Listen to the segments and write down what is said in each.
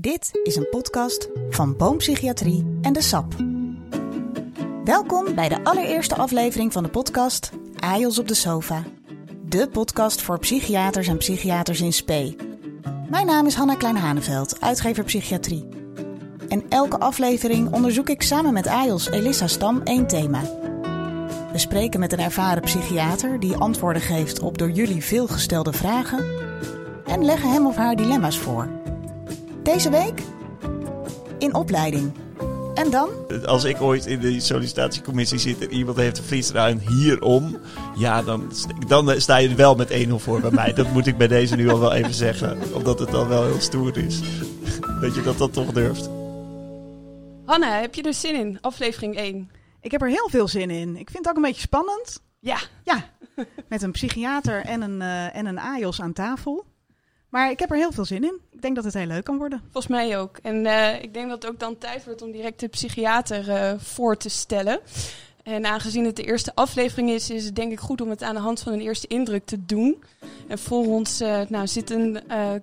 Dit is een podcast van Boompsychiatrie en de SAP. Welkom bij de allereerste aflevering van de podcast AJOS op de sofa. De podcast voor psychiaters en psychiaters in spe. Mijn naam is Hanna Klein-Haneveld, uitgever psychiatrie. En elke aflevering onderzoek ik samen met AJOS Elissa Stam één thema. We spreken met een ervaren psychiater die antwoorden geeft op door jullie veel gestelde vragen en leggen hem of haar dilemma's voor. Deze week in opleiding. En dan? Als ik ooit in de sollicitatiecommissie zit en iemand heeft een vliesruim hierom, ja, dan, dan sta je er wel met 1-0 voor bij mij. Dat moet ik bij deze nu al wel even zeggen, omdat het dan wel heel stoer is. Dat je dat dan toch durft. Hanna, heb je er zin in? Aflevering 1. Ik heb er heel veel zin in. Ik vind het ook een beetje spannend. Ja. Ja, met een psychiater en een, uh, en een AJOS aan tafel. Maar ik heb er heel veel zin in. Ik denk dat het heel leuk kan worden. Volgens mij ook. En uh, ik denk dat het ook dan tijd wordt om direct de psychiater uh, voor te stellen. En aangezien het de eerste aflevering is, is het denk ik goed om het aan de hand van een eerste indruk te doen. En voor ons uh, nou, zit een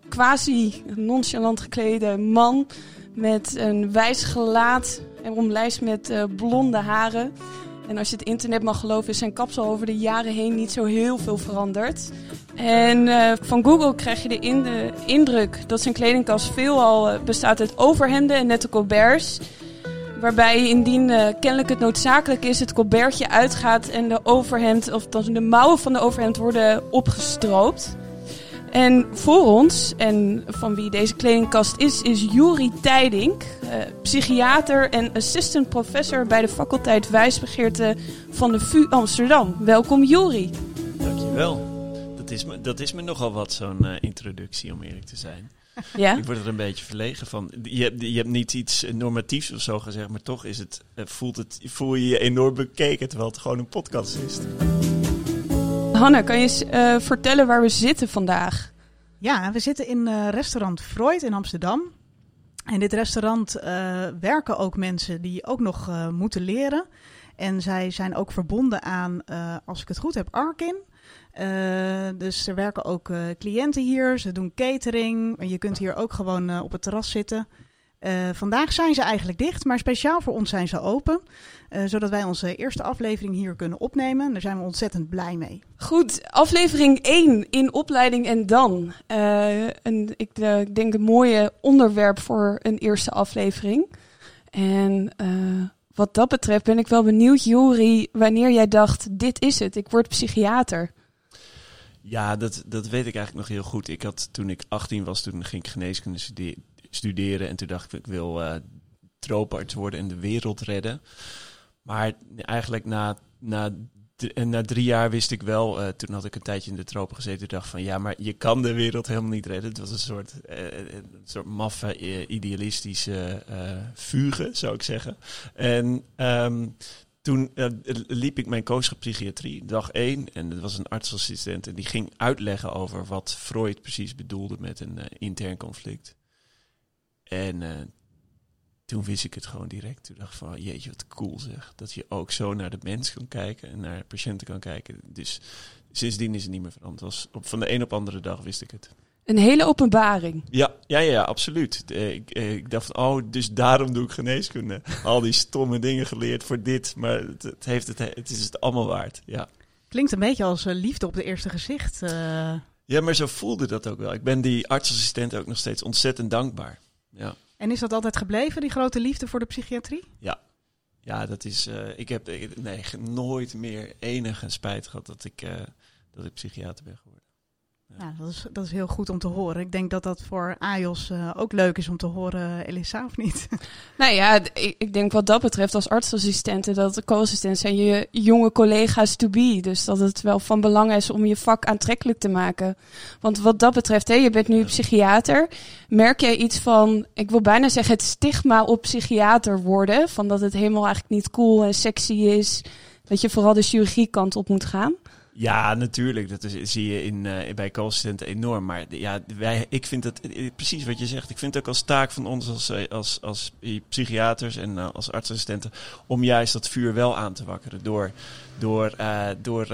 quasi nonchalant geklede man met een wijs gelaat en omlijst met blonde haren. En als je het internet mag geloven, is zijn kapsel over de jaren heen niet zo heel veel veranderd. En uh, van Google krijg je de, in de, indruk dat zijn kledingkast veelal uh, bestaat uit overhemden en nette colberts. Waarbij indien uh, kennelijk het noodzakelijk is, het colbertje uitgaat en de overhemd, of dan de mouwen van de overhemd worden opgestroopt. En voor ons, en van wie deze kledingkast is, is Juri Tijdink, uh, psychiater en assistant professor bij de faculteit Wijsbegeerte van de VU Amsterdam. Welkom Juri. Dankjewel. Dat is me, dat is me nogal wat, zo'n uh, introductie, om eerlijk te zijn. Ja? Ik word er een beetje verlegen van. Je hebt, je hebt niet iets normatiefs of zo gezegd, maar toch is het, voelt het, voel je je enorm bekeken, terwijl het gewoon een podcast is. Hanna, kan je eens uh, vertellen waar we zitten vandaag? Ja, we zitten in uh, restaurant Freud in Amsterdam. In dit restaurant uh, werken ook mensen die ook nog moeten leren. En zij zijn ook verbonden aan, als ik het goed heb, Arkin. dus er werken ook cliënten hier. Ze doen catering. Je kunt hier ook gewoon op het terras zitten. Uh, vandaag zijn ze eigenlijk dicht, maar speciaal voor ons zijn ze open. Uh, zodat wij onze eerste aflevering hier kunnen opnemen. Daar zijn we ontzettend blij mee. Goed, aflevering 1 in opleiding en dan. Uh, een, ik, ik, denk een mooie onderwerp voor een eerste aflevering. En wat dat betreft ben ik wel benieuwd, Jori, wanneer jij dacht: dit is het, ik word psychiater. Ja, dat, dat weet ik eigenlijk nog heel goed. Ik had toen ik 18 was, toen ging ik geneeskunde studeren studeren. En toen dacht ik, ik wil uh, trooparts worden en de wereld redden. Maar eigenlijk na, na, na drie jaar wist ik wel, uh, toen had ik een tijdje in de tropen gezeten, ik dacht van ja, maar je kan de wereld helemaal niet redden. Het was een soort, uh, een soort maffe, idealistische fuge, zou ik zeggen. En um, toen liep ik mijn psychiatrie, dag één. En dat was een artsassistent en die ging uitleggen over wat Freud precies bedoelde met een intern conflict. En uh, toen wist ik het gewoon direct. Toen dacht ik van, jeetje, wat cool zeg. Dat je ook zo naar de mens kan kijken en naar patiënten kan kijken. Dus sindsdien is het niet meer veranderd. Was op, van de een op andere dag wist ik het. Een hele openbaring. Ja, ja, ja, absoluut. Ik, ik dacht, oh, dus daarom doe ik geneeskunde. Al die stomme dingen geleerd voor dit. Maar het, het heeft het, het is het allemaal waard, ja. Klinkt een beetje als uh, liefde op het eerste gezicht. Uh... Ja, maar zo voelde dat ook wel. Ik ben die artsassistent ook nog steeds ontzettend dankbaar. Ja. En is dat altijd gebleven, die grote liefde voor de psychiatrie? Ja, ja dat is. Uh, ik heb nee, nooit meer enige spijt gehad dat ik, uh, dat ik psychiater ben geworden. Ja. Nou, dat, is, dat is heel goed om te horen. Ik denk dat dat voor AJOS uh, ook leuk is om te horen, Elisa, of niet? Nou ja, ik, ik denk wat dat betreft als artsassistenten, dat de co-assistenten zijn je jonge collega's to be. Dus dat het wel van belang is om je vak aantrekkelijk te maken. Want wat dat betreft, hé, je bent nu psychiater. Merk jij iets van, ik wil bijna zeggen, het stigma op psychiater worden? Van dat het helemaal eigenlijk niet cool en sexy is. Dat je vooral de chirurgiekant op moet gaan? Ja, natuurlijk. Dat is, zie je in, uh, bij co-assistenten enorm. Maar ja, wij, ik vind het precies wat je zegt. Ik vind het ook als taak van ons als, als, als psychiaters en als artsassistenten om juist dat vuur wel aan te wakkeren. Door, door, door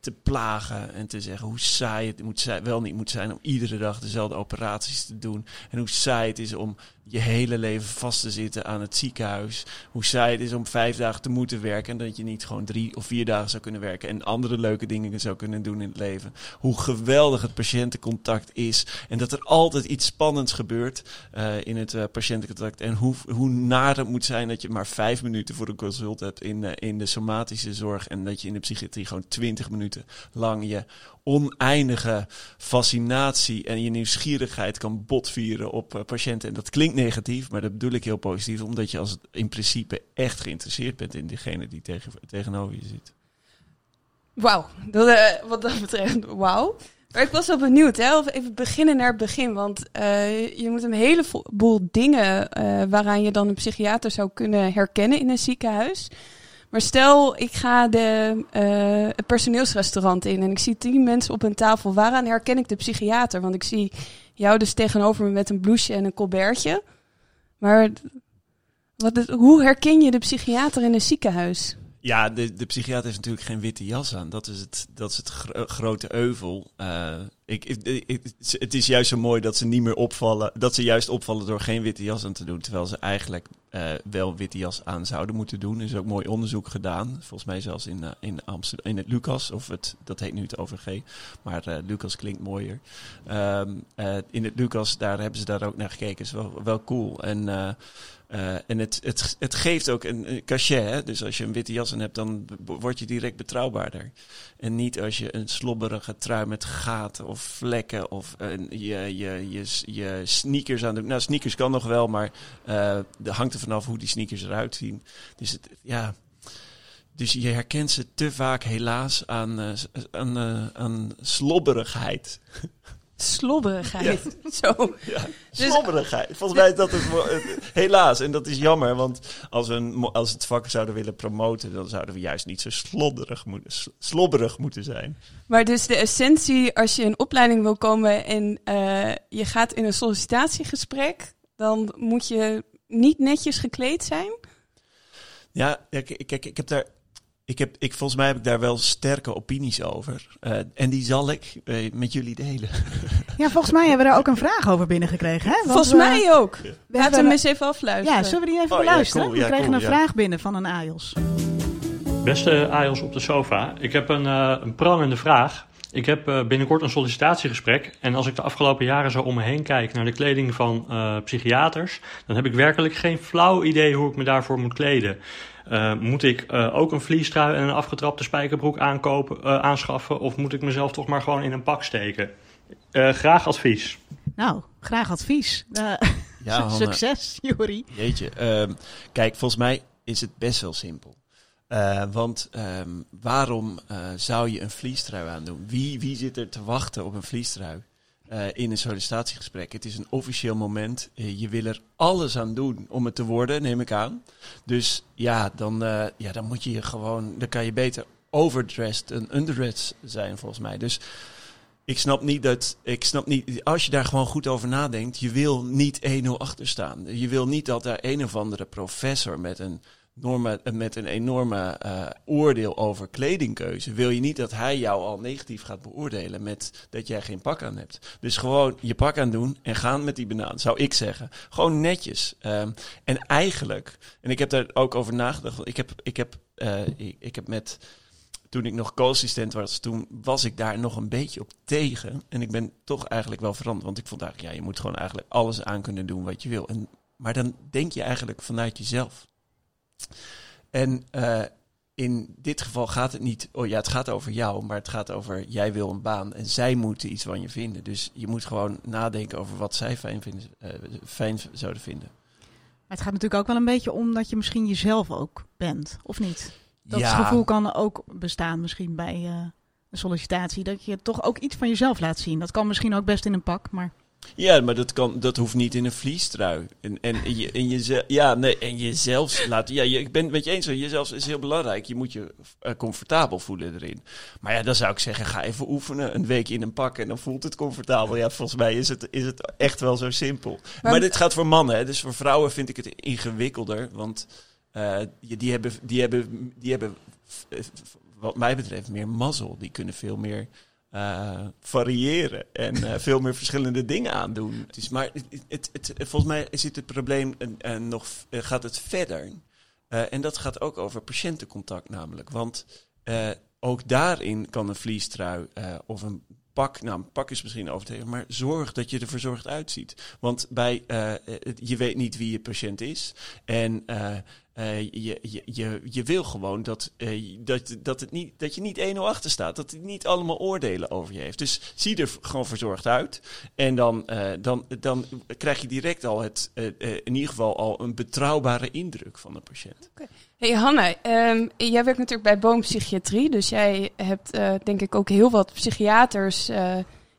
te plagen en te zeggen hoe saai het moet zijn, wel niet moet zijn om iedere dag dezelfde operaties te doen. En hoe saai het is om je hele leven vast te zitten aan het ziekenhuis. Hoe saai het is om vijf dagen te moeten werken en dat je niet gewoon drie of vier dagen zou kunnen werken en andere leuke dingen zou kunnen doen in het leven. Hoe geweldig het patiëntencontact is en dat er altijd iets spannends gebeurt uh, in het uh, patiëntencontact. En hoe, hoe naar het moet zijn dat je maar vijf minuten voor een consult hebt in, uh, in de somatische zorg en dat je in de psychiatrie gewoon twintig minuten lang je oneindige fascinatie en je nieuwsgierigheid kan botvieren op uh, patiënten. En dat klinkt negatief, maar dat bedoel ik heel positief, omdat je als in principe echt geïnteresseerd bent in diegene die tegen, tegenover je zit. Wauw, uh, wat dat betreft, wauw. Maar ik was wel benieuwd, hè? even beginnen naar het begin. Want uh, je moet een heleboel dingen waaraan je dan een psychiater zou kunnen herkennen in een ziekenhuis. Maar stel, ik ga de, uh, het personeelsrestaurant in en ik zie tien mensen op een tafel. Waaraan herken ik de psychiater? Want ik zie jou dus tegenover me met een blouseje en een colbertje. Maar wat hoe herken je de psychiater in een ziekenhuis? Ja, de, de psychiater heeft natuurlijk geen witte jas aan. Dat is het, dat is het grote euvel. Ik, ik, het is juist zo mooi dat ze niet meer opvallen. Dat ze juist opvallen door geen witte jas aan te doen. Terwijl ze eigenlijk uh, wel witte jas aan zouden moeten doen. Er is ook mooi onderzoek gedaan. Volgens mij zelfs in, uh, in Amsterdam, in het Lucas. Of het, dat heet nu het OVG. Maar uh, Lucas klinkt mooier. Um, in het Lucas, daar hebben ze daar ook naar gekeken. Is wel, wel cool. En uh, en het, het, het geeft ook een, een cachet. Hè? Dus als je een witte jas aan hebt, dan word je direct betrouwbaarder. En niet als je een slobberige trui met gaten of vlekken of je, je, je, je sneakers aan. Nou, sneakers kan nog wel, maar uh, er hangt er vanaf hoe die sneakers eruit zien. Dus het, ja... Dus je herkent ze te vaak helaas aan, uh, aan, aan slobberigheid. Slobberigheid. Ja. Zo. Ja, slobberigheid. Volgens mij is dat het, helaas. En dat is jammer, want als we een, als het vak zouden willen promoten, dan zouden we juist niet zo slodderig moeten, slobberig moeten zijn. Maar dus de essentie, als je in opleiding wil komen en uh, je gaat in een sollicitatiegesprek, dan moet je niet netjes gekleed zijn? Ja, kijk, kijk ik heb daar ik heb, ik, volgens mij heb ik daar wel sterke opinies over. Uh, en die zal ik uh, met jullie delen. Ja, volgens mij hebben we daar ook een vraag over binnengekregen. Hè? Want volgens we, mij ook. We Laten we hem eens even afluisteren. Ja, zullen we die even oh, beluisteren? Ja, cool, we kregen cool, een vraag binnen van een AIOS. Beste AIOS op de sofa. Ik heb een, uh, een prangende vraag. Ik heb binnenkort een sollicitatiegesprek. En als ik de afgelopen jaren zo om me heen kijk naar de kleding van psychiaters... dan heb ik werkelijk geen flauw idee hoe ik me daarvoor moet kleden. Uh, moet ik uh, ook een vliestrui en een afgetrapte spijkerbroek aankopen, uh, aanschaffen? Of moet ik mezelf toch maar gewoon in een pak steken? graag advies. Nou, graag advies. ja, succes, Jori. Jeetje. Ehm, kijk, volgens mij is het best wel simpel. Want um, waarom zou je een vliestrui aandoen? Wie, wie zit er te wachten op een vliestrui? uh, in een sollicitatiegesprek. Het is een officieel moment. Je wil er alles aan doen om het te worden, neem ik aan. Dus ja, dan, ja, dan moet je je gewoon. Dan kan je beter overdressed en underdressed zijn, volgens mij. Dus ik snap niet dat. Ik snap niet. Als je daar gewoon goed over nadenkt, je wil niet 1-0 achter staan. Je wil niet dat daar een of andere professor met een enorme, met een enorme uh, oordeel over kledingkeuze, wil je niet dat hij jou al negatief gaat beoordelen met dat jij geen pak aan hebt. Dus gewoon je pak aan doen en gaan met die banaan, zou ik zeggen. Gewoon netjes. Um, en eigenlijk, en ik heb daar ook over nagedacht, ik heb, ik heb, ik, ik heb met toen ik nog co-assistent was, toen was ik daar nog een beetje op tegen. En ik ben toch eigenlijk wel veranderd. Want ik vond eigenlijk, ja, je moet gewoon eigenlijk alles aan kunnen doen wat je wil. En, maar dan denk je eigenlijk vanuit jezelf. En uh, in dit geval gaat het niet, oh ja, het gaat over jou, maar het gaat over jij wil een baan en zij moeten iets van je vinden. Dus je moet gewoon nadenken over wat zij fijn, vinden, uh, fijn zouden vinden. Maar het gaat natuurlijk ook wel een beetje om dat je misschien jezelf ook bent, of niet? Dat ja. gevoel kan ook bestaan misschien bij uh, een sollicitatie, dat je toch ook iets van jezelf laat zien. Dat kan misschien ook best in een pak, maar... Ja, maar dat, kan, dat hoeft niet in een vliestrui. En, en, je, en, je, ja, nee, en jezelf laten. Ja, je, ik ben het met je eens. Jezelf is heel belangrijk. Je moet je uh, comfortabel voelen erin. Maar ja, dan zou ik zeggen: ga even oefenen. Een week in een pak en dan voelt het comfortabel. Ja, volgens mij is het, is het echt wel zo simpel. Maar, maar dit gaat voor mannen. Hè, dus voor vrouwen vind ik het ingewikkelder. Want uh, die, hebben, die, hebben, die hebben, wat mij betreft, meer mazzel. Die kunnen veel meer uh, variëren en uh, veel meer verschillende dingen aandoen. Maar het, het, volgens mij zit het probleem uh, nog, gaat het verder. en dat gaat ook over patiëntencontact namelijk. Want ook daarin kan een vliestrui of een pak, nou een pak is misschien overdreven, maar zorg dat je er verzorgd uitziet. Want bij, je weet niet wie je patiënt is en uh, je, je, je, je wil gewoon dat, uh, dat, dat, het niet, dat je niet 1-0 achter staat. Dat hij niet allemaal oordelen over je heeft. Dus zie er gewoon verzorgd uit. En dan, uh, dan, dan krijg je direct al het, in ieder geval al een betrouwbare indruk van de patiënt. Okay. Hey Hanna, um, jij werkt natuurlijk bij Boompsychiatrie. Dus jij hebt denk ik ook heel wat psychiaters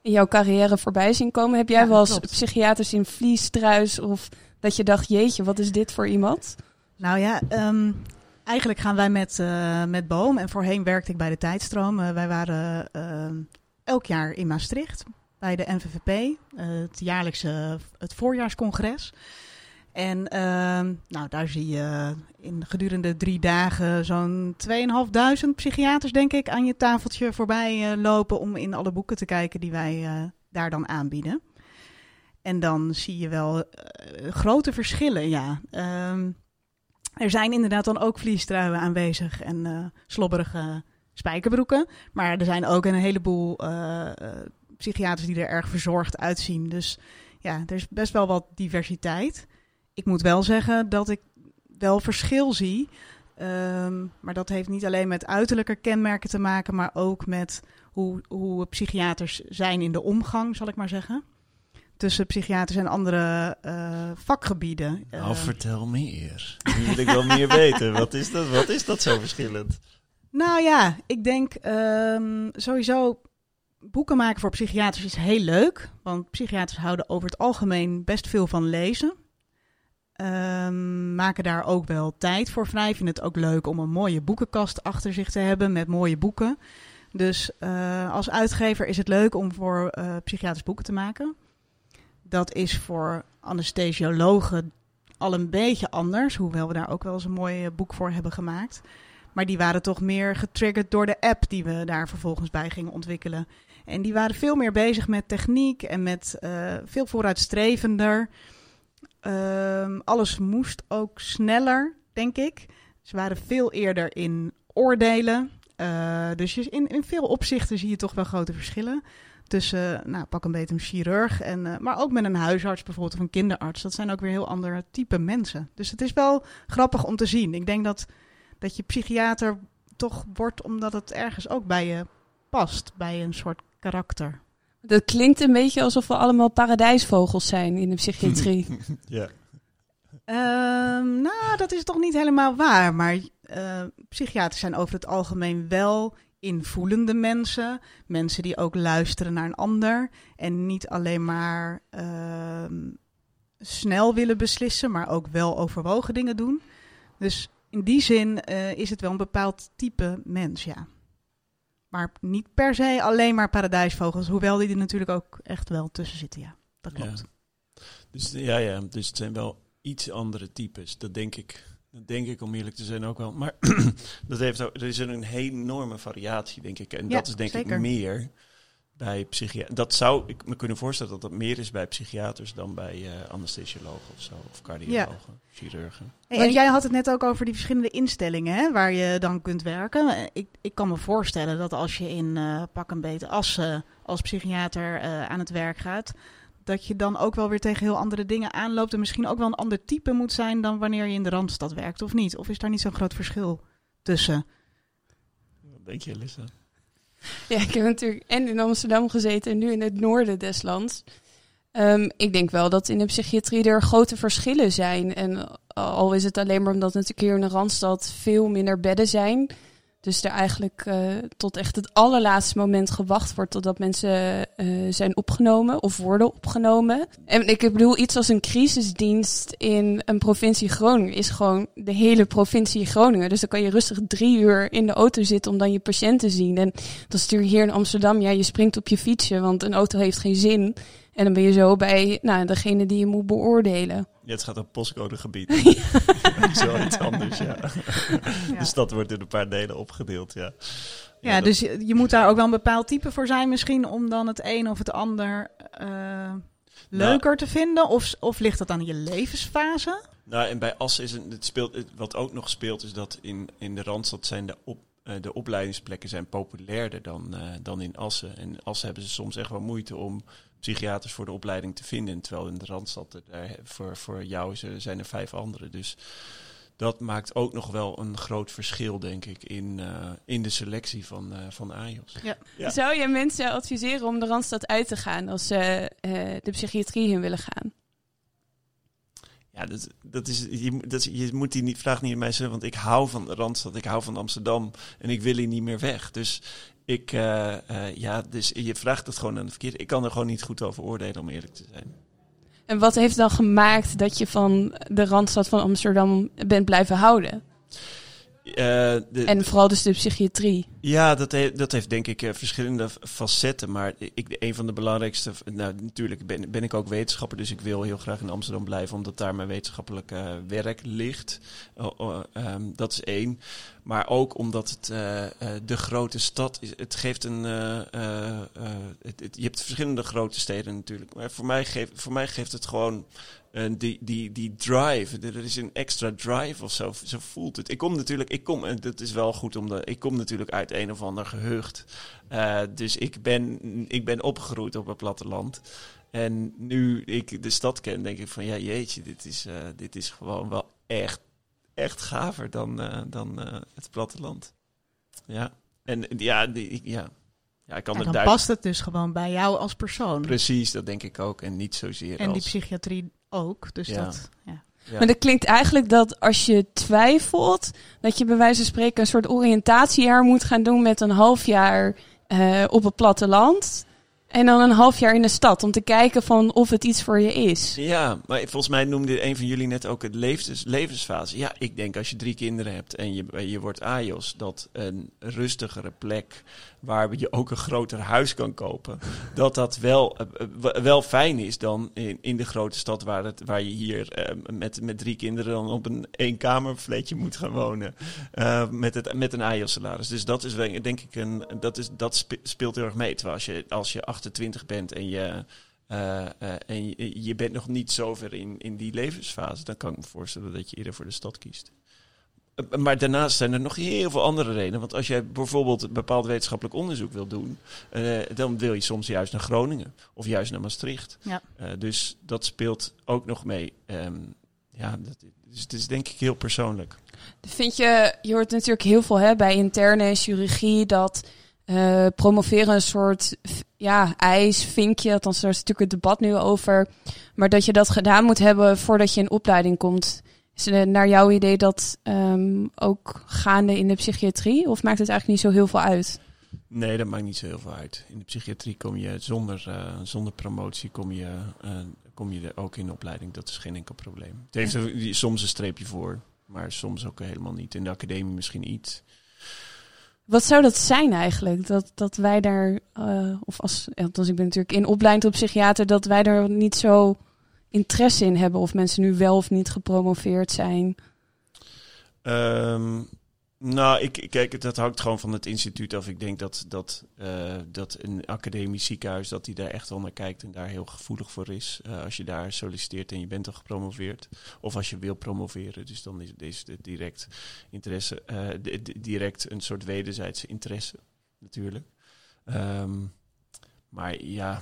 in jouw carrière voorbij zien komen. Heb jij ja, wel eens psychiaters in vliestruis of dat je dacht, jeetje, wat is dit voor iemand? Nou ja, um, eigenlijk gaan wij met, uh, met Boom. En voorheen werkte ik bij de Tijdstroom. Uh, wij waren uh, elk jaar in Maastricht bij de NVVP. Eh, het jaarlijkse het voorjaarscongres. En ehm, nou, daar zie je in gedurende drie dagen zo'n 2.500 psychiaters, denk ik, aan je tafeltje voorbij lopen om in alle boeken te kijken die wij daar dan aanbieden. En dan zie je wel grote verschillen, ja. Er zijn inderdaad dan ook vliestruien aanwezig en uh, slobberige spijkerbroeken. Maar er zijn ook een heleboel uh, psychiaters die er erg verzorgd uitzien. Dus ja, er is best wel wat diversiteit. Ik moet wel zeggen dat ik wel verschil zie. Um, maar dat heeft niet alleen met uiterlijke kenmerken te maken, maar ook met hoe, hoe psychiaters zijn in de omgang, zal ik maar zeggen tussen psychiaters en andere uh, vakgebieden. Nou, uh, vertel meer. Nu wil ik wel meer weten. Wat is, dat, wat is dat zo verschillend? Nou ja, ik denk um, sowieso boeken maken voor psychiaters is heel leuk. Want psychiaters houden over het algemeen best veel van lezen. Um, maken daar ook wel tijd voor vrij. Vinden het ook leuk om een mooie boekenkast achter zich te hebben met mooie boeken. Dus uh, als uitgever is het leuk om voor uh, psychiaters boeken te maken. Dat is voor anesthesiologen al een beetje anders, hoewel we daar ook wel eens een mooi eh, boek voor hebben gemaakt. Maar die waren toch meer getriggerd door de app die we daar vervolgens bij gingen ontwikkelen. En die waren veel meer bezig met techniek en met uh, veel vooruitstrevender. Uh, alles moest ook sneller, denk ik. Ze waren veel eerder in oordelen. Uh, dus in, in veel opzichten zie je toch wel grote verschillen tussen, nou, pak een beetje een chirurg, en, uh, maar ook met een huisarts bijvoorbeeld of een kinderarts. Dat zijn ook weer heel andere type mensen. Dus het is wel grappig om te zien. Ik denk dat, dat je psychiater toch wordt omdat het ergens ook bij je past, bij een soort karakter. Dat klinkt een beetje alsof we allemaal paradijsvogels zijn in de psychiatrie. ja. Um, nou, dat is toch niet helemaal waar. Maar uh, psychiaters zijn over het algemeen wel invoelende mensen. Mensen die ook luisteren naar een ander. En niet alleen maar uh, snel willen beslissen, maar ook wel overwogen dingen doen. Dus in die zin uh, is het wel een bepaald type mens, ja. Maar niet per se alleen maar paradijsvogels, hoewel die er natuurlijk ook echt wel tussen zitten, ja. Dat klopt. Ja. Dus ja, ja, dus het zijn wel iets andere types, dat denk ik. Dat denk ik, om eerlijk te zijn, ook wel. Maar dat heeft ook, er is een enorme variatie, denk ik. En ja, dat is denk zeker. ik meer bij psychiaters. Dat zou ik me kunnen voorstellen dat dat meer is bij psychiaters dan bij uh, anesthesiologen of zo. Of cardiologen, ja. chirurgen. Hey, en jij had het net ook over die verschillende instellingen hè, waar je dan kunt werken. Ik, ik kan me voorstellen dat als je in uh, pak een beet Assen als psychiater uh, aan het werk gaat dat je dan ook wel weer tegen heel andere dingen aanloopt. En misschien ook wel een ander type moet zijn dan wanneer je in de Randstad werkt, of niet? Of is daar niet zo'n groot verschil tussen? Wat denk je, Lissa? Ja, ik heb natuurlijk en in Amsterdam gezeten en nu in het noorden des lands. Um, ik denk wel dat in de psychiatrie er grote verschillen zijn. En al is het alleen maar omdat natuurlijk hier in de Randstad veel minder bedden zijn. Dus er eigenlijk uh, tot echt het allerlaatste moment gewacht wordt totdat mensen uh, zijn opgenomen of worden opgenomen. En ik bedoel, iets als een crisisdienst in een provincie Groningen is gewoon de hele provincie Groningen. Dus dan kan je rustig drie uur in de auto zitten om dan je patiënt te zien. En dat is natuurlijk hier in Amsterdam, ja, je springt op je fietsje, want een auto heeft geen zin. En dan ben je zo bij nou, degene die je moet beoordelen. Ja, het gaat om postcodegebied. dat is wel iets anders, ja. De stad wordt in een paar delen opgedeeld, ja. Ja, dus je, je, moet daar ook wel een bepaald type voor zijn misschien... om dan het een of het ander uh, leuker te vinden? Of, of ligt dat aan je levensfase? Nou, en bij Assen is het, het speelt, wat ook nog speelt... is dat in, in de Randstad zijn de op, de opleidingsplekken zijn populairder dan, uh, dan in Assen. En Assen hebben ze soms echt wel moeite om psychiaters voor de opleiding te vinden. Terwijl in de Randstad, er, voor, voor jou zijn er vijf anderen. Dus dat maakt ook nog wel een groot verschil, denk ik, in, uh, in de selectie van, uh, van AJOS. Ja. Ja. Zou je mensen adviseren om de Randstad uit te gaan als ze uh, de psychiatrie in willen gaan? Ja, dat, dat is, je, dat, je moet die niet, vraag niet aan mij zeggen, want ik hou van de Randstad, ik hou van Amsterdam en ik wil hier niet meer weg. Dus ik, uh, uh, ja, dus je vraagt het gewoon aan de verkeerde. Ik kan er gewoon niet goed over oordelen, om eerlijk te zijn. En wat heeft dan gemaakt dat je van de Randstad van Amsterdam bent blijven houden? De, en vooral dus de psychiatrie. Ja, dat, he, dat heeft denk ik uh, verschillende facetten. Maar ik, een van de belangrijkste. Nou, natuurlijk ben, ben ik ook wetenschapper, dus ik wil heel graag in Amsterdam blijven, omdat daar mijn wetenschappelijk uh, werk ligt. Um, dat is één. Maar ook omdat het de grote stad is. Het geeft een. Het, het, je hebt verschillende grote steden natuurlijk. Maar voor mij, geeft, voor mij geeft het gewoon en die, die, die drive, er is een extra drive of zo, zo voelt het. Ik kom natuurlijk, ik kom, en dat is wel goed om ik kom natuurlijk uit een of ander gehucht. Uh, dus ik ben, ik ben opgegroeid op het platteland. En nu ik de stad ken, denk ik van ja, jeetje, dit is, uh, dit is gewoon wel echt, echt gaver dan, uh, dan het platteland. Ja, en ja, die, ja, ja, ik kan dan past het dus gewoon bij jou als persoon. Precies, dat denk ik ook. En niet zozeer En die psychiatrie ook. Dus ja. dat, ja. Ja. Maar dat klinkt eigenlijk dat als je twijfelt, dat je bij wijze van spreken een soort oriëntatiejaar moet gaan doen met een half jaar uh, op het platteland. En dan een half jaar in de stad om te kijken van of het iets voor je is. Ja, maar volgens mij noemde een van jullie net ook het levens, levensfase. Ja, ik denk als je drie kinderen hebt en je, je wordt AJOS, dat een rustigere plek waar je ook een groter huis kan kopen, dat dat wel, uh, wel fijn is dan in, in de grote stad waar, het, waar je hier uh, met, met drie kinderen dan op een eenkamerfletje moet gaan wonen. Met, het, met een AJOS-salaris. Dus dat is denk ik een, dat, is, dat speelt heel erg mee. Terwijl als je, als je 28 bent en je. En je, je, bent nog niet zover in, in die levensfase, dan kan ik me voorstellen dat je eerder voor de stad kiest. Uh, maar daarnaast zijn er nog heel veel andere redenen. Want als jij bijvoorbeeld bepaald wetenschappelijk onderzoek wil doen, dan wil je soms juist naar Groningen of juist naar Maastricht. Ja. dus dat speelt ook nog mee. Um, ja, dat, dus het is denk ik heel persoonlijk. Vind je, je hoort natuurlijk heel veel hè, bij interne chirurgie dat uh, promoveren een soort ja, ijs, vinkje. Althans, daar is natuurlijk het debat nu over. Maar dat je dat gedaan moet hebben voordat je in opleiding komt. Is het naar jouw idee dat um, ook gaande in de psychiatrie? Of maakt het eigenlijk niet zo heel veel uit? Nee, dat maakt niet zo heel veel uit. In de psychiatrie kom je zonder, uh, zonder promotie kom je, uh, kom je er ook in opleiding. Dat is geen enkel probleem. Het heeft er soms een streepje voor, maar soms ook helemaal niet. In de academie misschien iets. Wat zou dat zijn eigenlijk? Dat, dat wij daar, uh, of als, althans ik ben natuurlijk in opleiding tot psychiater, dat wij er niet zo interesse in hebben of mensen nu wel of niet gepromoveerd zijn? Um, nou, ik, kijk, dat hangt gewoon van het instituut af. Ik denk dat, dat, uh, dat een academisch ziekenhuis dat die daar echt wel naar kijkt en daar heel gevoelig voor is. Uh, als je daar solliciteert en je bent al gepromoveerd. Of als je wil promoveren. Dus dan is, is het direct interesse, uh, direct een soort wederzijdse interesse natuurlijk. Um, maar ja,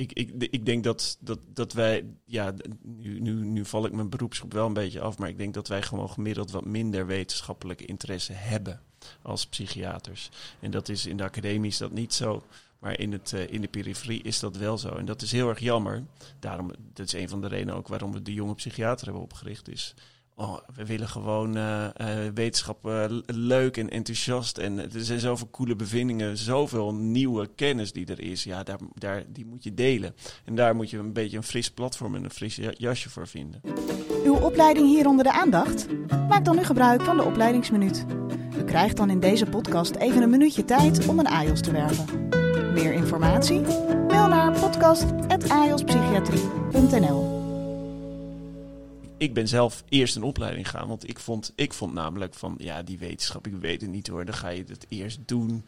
ik, ik, ik denk dat, dat, dat wij, ja, nu, nu, nu val ik mijn beroepsgroep wel een beetje af, maar ik denk dat wij gewoon gemiddeld wat minder wetenschappelijke interesse hebben als psychiaters. En dat is in de academie is dat niet zo, maar in, het, uh, in de periferie is dat wel zo. En dat is heel erg jammer. Daarom, dat is een van de redenen ook waarom we de jonge psychiater hebben opgericht, is oh, we willen gewoon uh, wetenschap leuk en enthousiast. En er zijn zoveel coole bevindingen, zoveel nieuwe kennis die er is. Ja, daar, daar, die moet je delen. En daar moet je een beetje een fris platform en een fris jasje voor vinden. Uw opleiding hier onder de aandacht? Maak dan nu gebruik van de opleidingsminuut. U krijgt dan in deze podcast even een minuutje tijd om een AIOS te werven. Meer informatie? Mail naar podcast.ajospsychiatrie.nl ik ben zelf eerst een opleiding gaan. Want ik vond, ik vond namelijk van, ja, die wetenschap, ik weet het niet hoor. Dan ga je het eerst doen.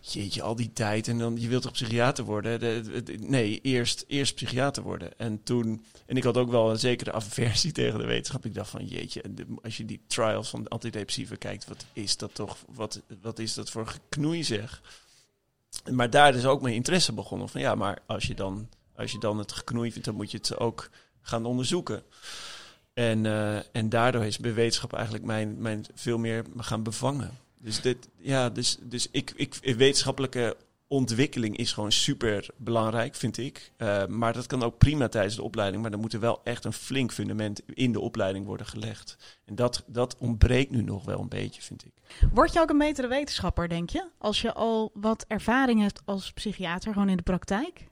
Jeetje, al die tijd. En dan, je wilt toch psychiater worden? nee, eerst, eerst psychiater worden. En toen, en ik had ook wel een zekere aversie tegen de wetenschap. Ik dacht van, jeetje, als je die trials van antidepressiva kijkt, wat is dat toch, wat, wat is dat voor geknoei zeg. Maar daar is ook mijn interesse begonnen. Van ja, maar als je dan, als je dan het geknoei vindt, dan moet je het ook gaan onderzoeken. En, uh, en daardoor is bij wetenschap eigenlijk mijn, mijn veel meer gaan bevangen. Dus, dit, ja, dus, dus ik, ik, wetenschappelijke ontwikkeling is gewoon super belangrijk, vind ik. Uh, maar dat kan ook prima tijdens de opleiding. Maar dan moet er wel echt een flink fundament in de opleiding worden gelegd. En dat, dat ontbreekt nu nog wel een beetje, vind ik. Word je ook een betere wetenschapper, denk je? Als je al wat ervaring hebt als psychiater, gewoon in de praktijk?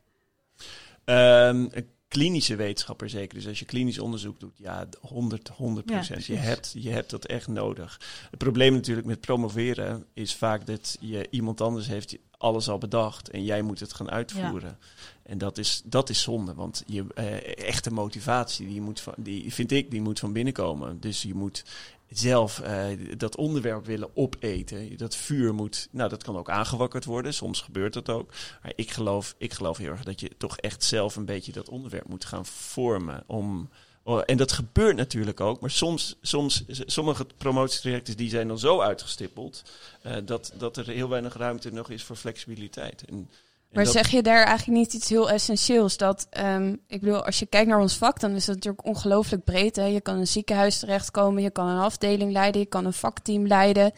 Um, klinische wetenschapper zeker. Dus als je klinisch onderzoek doet, ja, 100, 100 procent. je, hebt, je hebt dat echt nodig. Het probleem natuurlijk met promoveren is vaak dat je iemand anders heeft alles al bedacht en jij moet het gaan uitvoeren. En dat is, dat is zonde, want je uh, echte motivatie, die, moet van, die vind ik, die moet van binnen komen. Dus je moet zelf uh, dat onderwerp willen opeten. Dat vuur moet, nou dat kan ook aangewakkerd worden. Soms gebeurt dat ook. Maar ik geloof, ik geloof heel erg dat je toch echt zelf een beetje dat onderwerp moet gaan vormen. Om, oh, en dat gebeurt natuurlijk ook. Maar soms, soms sommige promotietrajecten die zijn dan zo uitgestippeld. Uh, dat, dat er heel weinig ruimte nog is voor flexibiliteit. En, maar zeg je daar eigenlijk niet iets heel essentieels? Dat, um, ik bedoel, als je kijkt naar ons vak, dan is dat natuurlijk ongelooflijk breed. Hè? Je kan een ziekenhuis terechtkomen, je kan een afdeling leiden, je kan een vakteam leiden.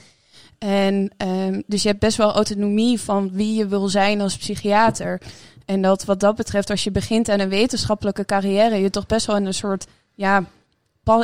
En um, dus je hebt best wel autonomie van wie je wil zijn als psychiater. En dat wat dat betreft, als je begint aan een wetenschappelijke carrière, je toch best wel in een soort ja,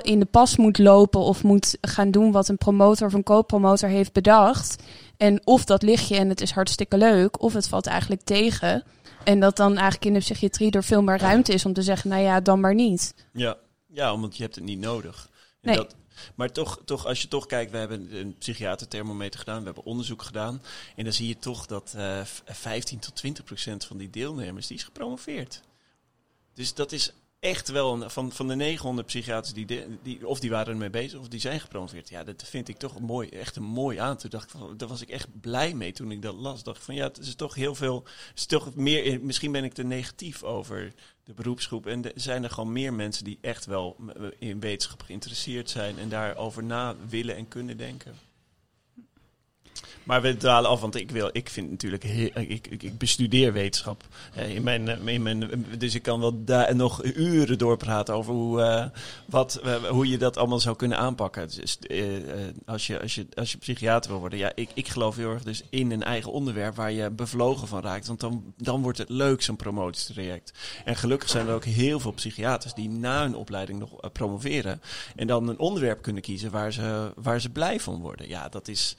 in de pas moet lopen of moet gaan doen wat een promotor of een co-promotor heeft bedacht. En of dat ligt je en het is hartstikke leuk, of het valt eigenlijk tegen. En dat dan eigenlijk in de psychiatrie er veel meer ruimte is om te zeggen, nou ja, dan maar niet. Ja, ja omdat je hebt het niet nodig. En nee. dat, maar toch, toch, als je toch kijkt, we hebben een psychiaterthermometer gedaan, we hebben onderzoek gedaan. En dan zie je toch dat uh, eh, 15 tot 20 procent van die deelnemers, die is gepromoveerd. Dus dat is echt wel een, van, van de 900 psychiaters die, die of die waren ermee bezig of die zijn gepromoveerd. Ja, dat vind ik toch mooi, echt een mooi aan. Toen dacht ik van, daar was ik echt blij mee toen ik dat las. Dacht van ja, het is toch heel veel, is toch meer, misschien ben ik te negatief over de beroepsgroep. En zijn er gewoon meer mensen die echt wel in wetenschap geïnteresseerd zijn en daarover na willen en kunnen denken. Maar we dwalen af, want ik, wil, ik vind natuurlijk, ik, ik, ik, bestudeer wetenschap. in mijn, eh, in mijn, dus ik kan wel daar nog uren doorpraten over hoe, wat, hoe je dat allemaal zou kunnen aanpakken. Dus, als, je, als, je, als je psychiater wil worden, ja, ik, ik geloof heel erg dus in een eigen onderwerp waar je bevlogen van raakt. Want dan, dan wordt het leuk, zo'n promotietraject. En gelukkig zijn er ook heel veel psychiaters die na hun opleiding nog promoveren. En dan een onderwerp kunnen kiezen waar ze, waar ze blij van worden. Ja, dat is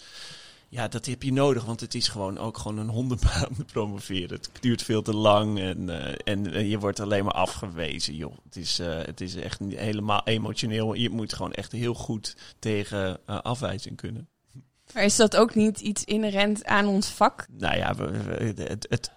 ja, dat heb je nodig, want het is gewoon ook gewoon een hondenbaan promoveren. Het duurt veel te lang en, uh, en, je wordt alleen maar afgewezen, joh. Het is, uh, het is echt helemaal emotioneel. Je moet gewoon echt heel goed tegen afwijzing kunnen. Maar is dat ook niet iets inherent aan ons vak? Nou ja, het, het,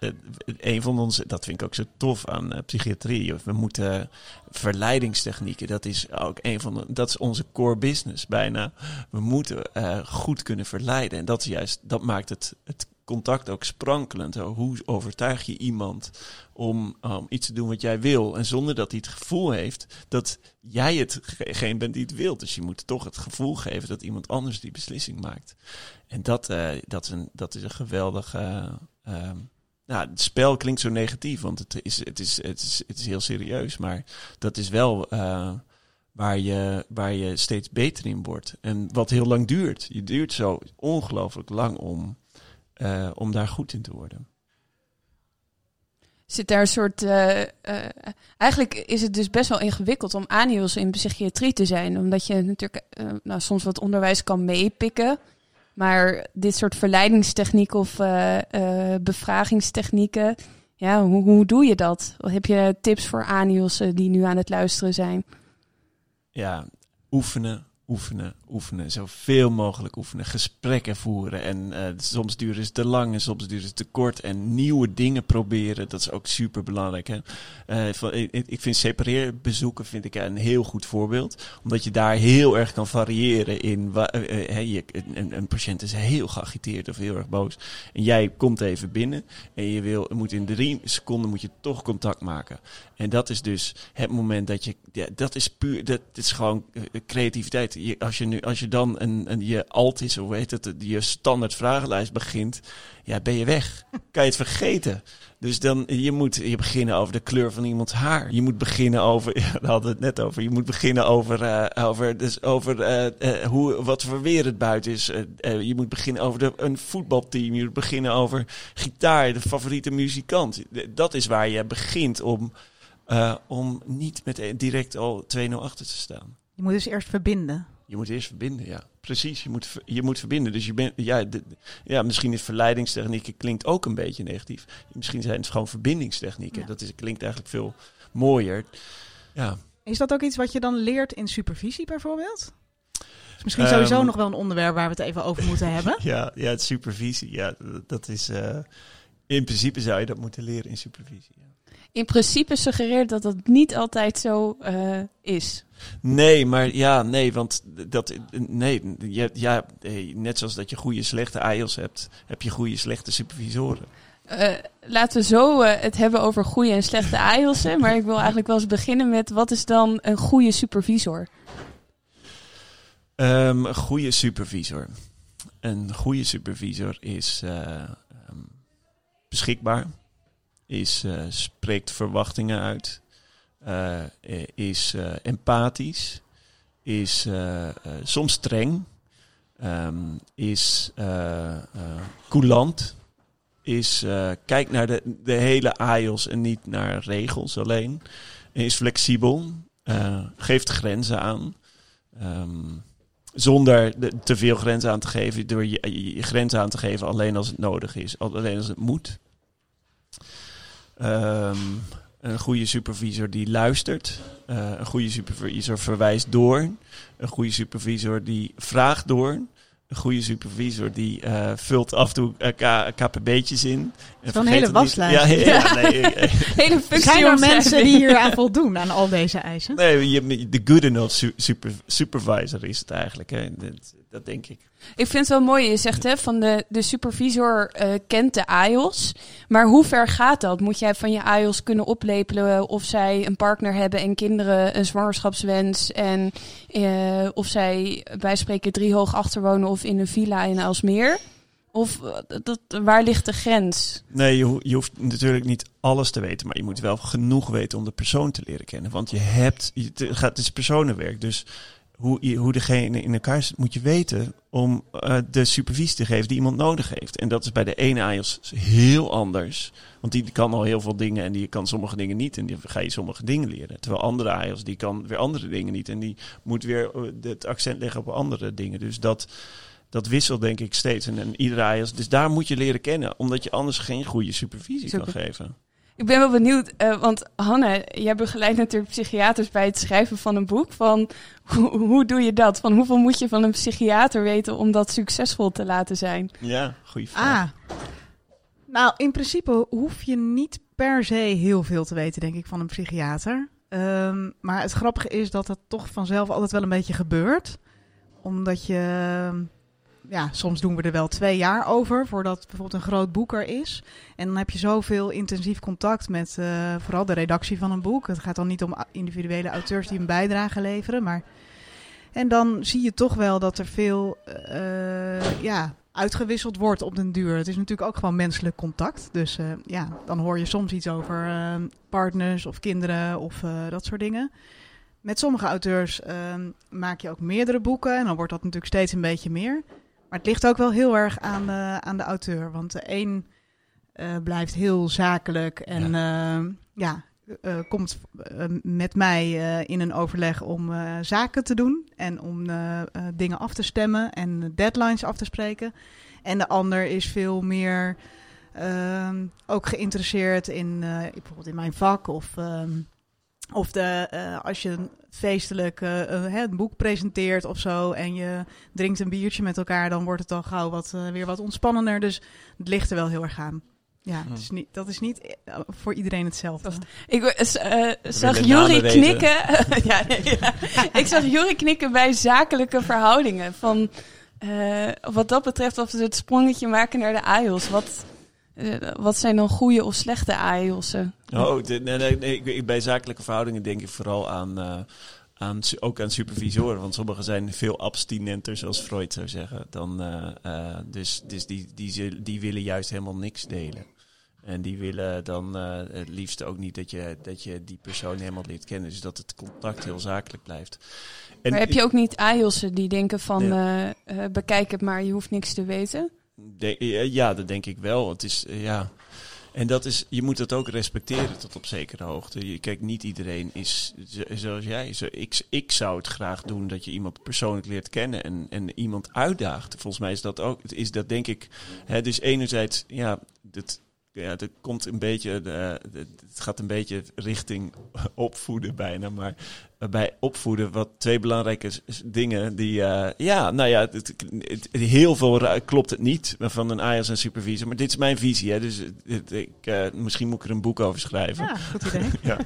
een van onze, dat vind ik ook zo tof aan uh, psychiatrie. We moeten verleidingstechnieken, dat is ook een van de, dat is onze core business bijna. We moeten uh, goed kunnen verleiden. En dat is juist, dat maakt het, het contact ook sprankelend. Hoe overtuig je iemand om iets te doen wat jij wil? En zonder dat hij het gevoel heeft dat jij hetgeen bent die het wilt. Dus je moet toch het gevoel geven dat iemand anders die beslissing maakt. En dat, uh, dat, is, een, dat is een geweldige. Uh, nou, het spel klinkt zo negatief, want het is, het is, het is, het is heel serieus. Maar dat is wel uh, waar, je, waar je steeds beter in wordt. En wat heel lang duurt. Je duurt zo ongelooflijk lang om uh, om daar goed in te worden. zit daar een soort. eh, eh, eigenlijk is het dus best wel ingewikkeld om anios in psychiatrie te zijn. Omdat je natuurlijk eh, nou, soms wat onderwijs kan meepikken. Maar dit soort verleidingstechnieken of eh, eh, bevragingstechnieken. Ja, hoe, hoe doe je dat? Heb je tips voor aniossen die nu aan het luisteren zijn? ja, oefenen, oefenen, oefenen. Zoveel mogelijk oefenen. Gesprekken voeren. En eh, soms duren ze te lang en soms duren ze te kort. En nieuwe dingen proberen. Dat is ook super belangrijk. Hè? Eh, ik, vind separeerbezoeken vind ik een heel goed voorbeeld. Omdat je daar heel erg kan variëren in. hè, je, een, een patiënt is heel geagiteerd of heel erg boos. En jij komt even binnen. En je wil, moet in drie seconden moet je toch contact maken. En dat is dus het moment dat je, ja, dat is puur, dat is gewoon creativiteit. Als, je nu, als je dan een, een, je alt is, of hoe heet het, je standaard vragenlijst begint, ja, ben je weg. Kan je het vergeten. Dus dan, je moet je beginnen over de kleur van iemands haar. Je moet beginnen over, ja, daar hadden we het net over, je moet beginnen over, eh, over, dus over eh, eh, hoe, wat voor weer het buiten is. Je moet beginnen over de, een voetbalteam. Je moet beginnen over gitaar, de favoriete muzikant. Dat is waar je begint om, om niet met direct al 2-0 achter te staan. Je moet dus eerst verbinden. Je moet eerst verbinden, ja. Precies, je moet, je moet verbinden. Dus je bent, ja, de- ja, misschien is verleidingstechnieken klinkt ook een beetje negatief. Misschien zijn het gewoon verbindingstechnieken. Ja. Dat is, klinkt eigenlijk veel mooier. Ja, Is dat ook iets wat je dan leert in supervisie bijvoorbeeld? Is misschien Ehm. sowieso nog wel een onderwerp waar we het even over moeten hebben. ja, ja het supervisie, ja, dat- is... eh, in principe zou je dat moeten leren in supervisie. Ja. In principe suggereert dat dat niet altijd zo eh, is. Nee, maar ja, nee, want dat, nee, ja, net zoals dat je goede slechte AIOS hebt, heb je goede slechte supervisoren. Eh, laten we zo eh, het hebben over goede en slechte AIOS'en. Maar ik wil eigenlijk wel eens beginnen met wat is dan een goede supervisor? Ehm, een goede supervisor. Een goede supervisor is eh, ehm, beschikbaar, is, spreekt verwachtingen uit, eh, eh, is eh, empathisch, is soms streng, ehm, is coulant, is kijkt naar de, de hele AIOS en niet naar regels alleen, is flexibel, geeft grenzen aan. Ehm, zonder de- te veel grenzen aan te geven, door je, grenzen aan te geven alleen als het nodig is, al- alleen als het moet. Ehm, een goede supervisor die luistert. Eh, een goede supervisor verwijst door. Een goede supervisor die vraagt door. Een goede supervisor die eh, vult af en toe eh, K- KPB'tjes in. En een vergeet hele het niet. waslijst. Ja, ja, nee, eh, Hele functie Zijn er mensen die hier aan voldoen, aan al deze eisen? nee, je, de good enough su- super, supervisor is het eigenlijk. Hè. Dat, denk ik. Ik vind het wel mooi, je zegt hè, van de, de supervisor eh, kent de AIOS. Maar hoe ver gaat dat? Moet jij van je AIOS kunnen oplepelen of zij een partner hebben en kinderen, een zwangerschapswens en eh, of zij bij spreken drie hoog achterwonen of in een villa in Alsmeer? Of eh, dat, waar ligt de grens? Nee, je, ho- je hoeft natuurlijk niet alles te weten, maar je moet wel genoeg weten om de persoon te leren kennen. Want je hebt, je, het, gaat, het is personenwerk, dus hoe, hoe degene in elkaar zit, moet je weten om eh, de supervisie te geven die iemand nodig heeft. En dat is bij de ene AIOS heel anders, want die kan al heel veel dingen en die kan sommige dingen niet en die ga je sommige dingen leren. Terwijl andere AIOS, die kan weer andere dingen niet en die moet weer eh, het accent leggen op andere dingen. Dus dat dat wisselt denk ik steeds. En, en iedere AIOS. Dus daar moet je leren kennen. Omdat je anders geen goede supervisie kan geven. Ik ben wel benieuwd, eh, want Hanne, jij begeleidt natuurlijk psychiaters bij het schrijven van een boek. Van, hoe, hoe doe je dat? Van hoeveel moet je van een psychiater weten om dat succesvol te laten zijn? Ja, goede vraag. Ah. Nou, in principe hoef je niet per se heel veel te weten, denk ik, van een psychiater. Ehm, maar het grappige is dat dat toch vanzelf altijd wel een beetje gebeurt. Omdat je... Ja, soms doen we er wel twee jaar over voordat bijvoorbeeld een groot boek er is. En dan heb je zoveel intensief contact met eh, vooral de redactie van een boek. Het gaat dan niet om individuele auteurs die een bijdrage leveren, maar... En dan zie je toch wel dat er veel eh, ja, uitgewisseld wordt op den duur. Het is natuurlijk ook gewoon menselijk contact. Dus eh, ja, dan hoor je soms iets over eh, partners of kinderen of dat soort dingen. Met sommige auteurs eh, maak je ook meerdere boeken en dan wordt dat natuurlijk steeds een beetje meer. Maar het ligt ook wel heel erg aan de, aan de auteur. Want de een eh, blijft heel zakelijk en ja, ja uh, komt met mij in een overleg om zaken te doen en om dingen af te stemmen en deadlines af te spreken. En de ander is veel meer ehm, ook geïnteresseerd in bijvoorbeeld in mijn vak of, ehm, of de, als je een feestelijk een boek presenteert of zo en je drinkt een biertje met elkaar, dan wordt het dan gauw wat, weer wat ontspannender. Dus het ligt er wel heel erg aan. Ja, is niet, dat is niet eh, voor iedereen hetzelfde. Ik uh, zag Jury knikken. ja, ja, ik zag Jury knikken bij zakelijke verhoudingen. Van, uh, wat dat betreft, of ze het sprongetje maken naar de AIOS. Wat, wat zijn dan goede of slechte AIOS'en? Oh, nee, nee, nee, bij zakelijke verhoudingen denk ik vooral aan aan, ook aan supervisoren. Want sommigen zijn veel abstinenter, zoals Freud zou zeggen. Dan, uh, dus dus die, die, die willen juist helemaal niks delen. En die willen dan het liefst ook niet dat je, dat je die persoon helemaal leert kennen. Dus dat het contact heel zakelijk blijft. En maar heb je ook niet AIOS'en die denken van bekijk het maar, je hoeft niks te weten? Ja, dat denk ik wel. Het is, ja... En dat is, je moet dat ook respecteren tot op zekere hoogte. Kijk, niet iedereen is zoals jij. Ik, ik zou het graag doen dat je iemand persoonlijk leert kennen en, en iemand uitdaagt. Volgens mij is dat ook, is dat denk ik. Hè, dus enerzijds, ja, dat, ja, het komt een beetje, uh, het gaat een beetje richting opvoeden bijna. Maar bij opvoeden, wat twee belangrijke dingen die, uh, ja, nou ja, het, heel veel klopt het niet van een AIS en supervisor. Maar dit is mijn visie, hè, dus ik, uh, misschien moet ik er een boek over schrijven. Ja, goed idee. ja.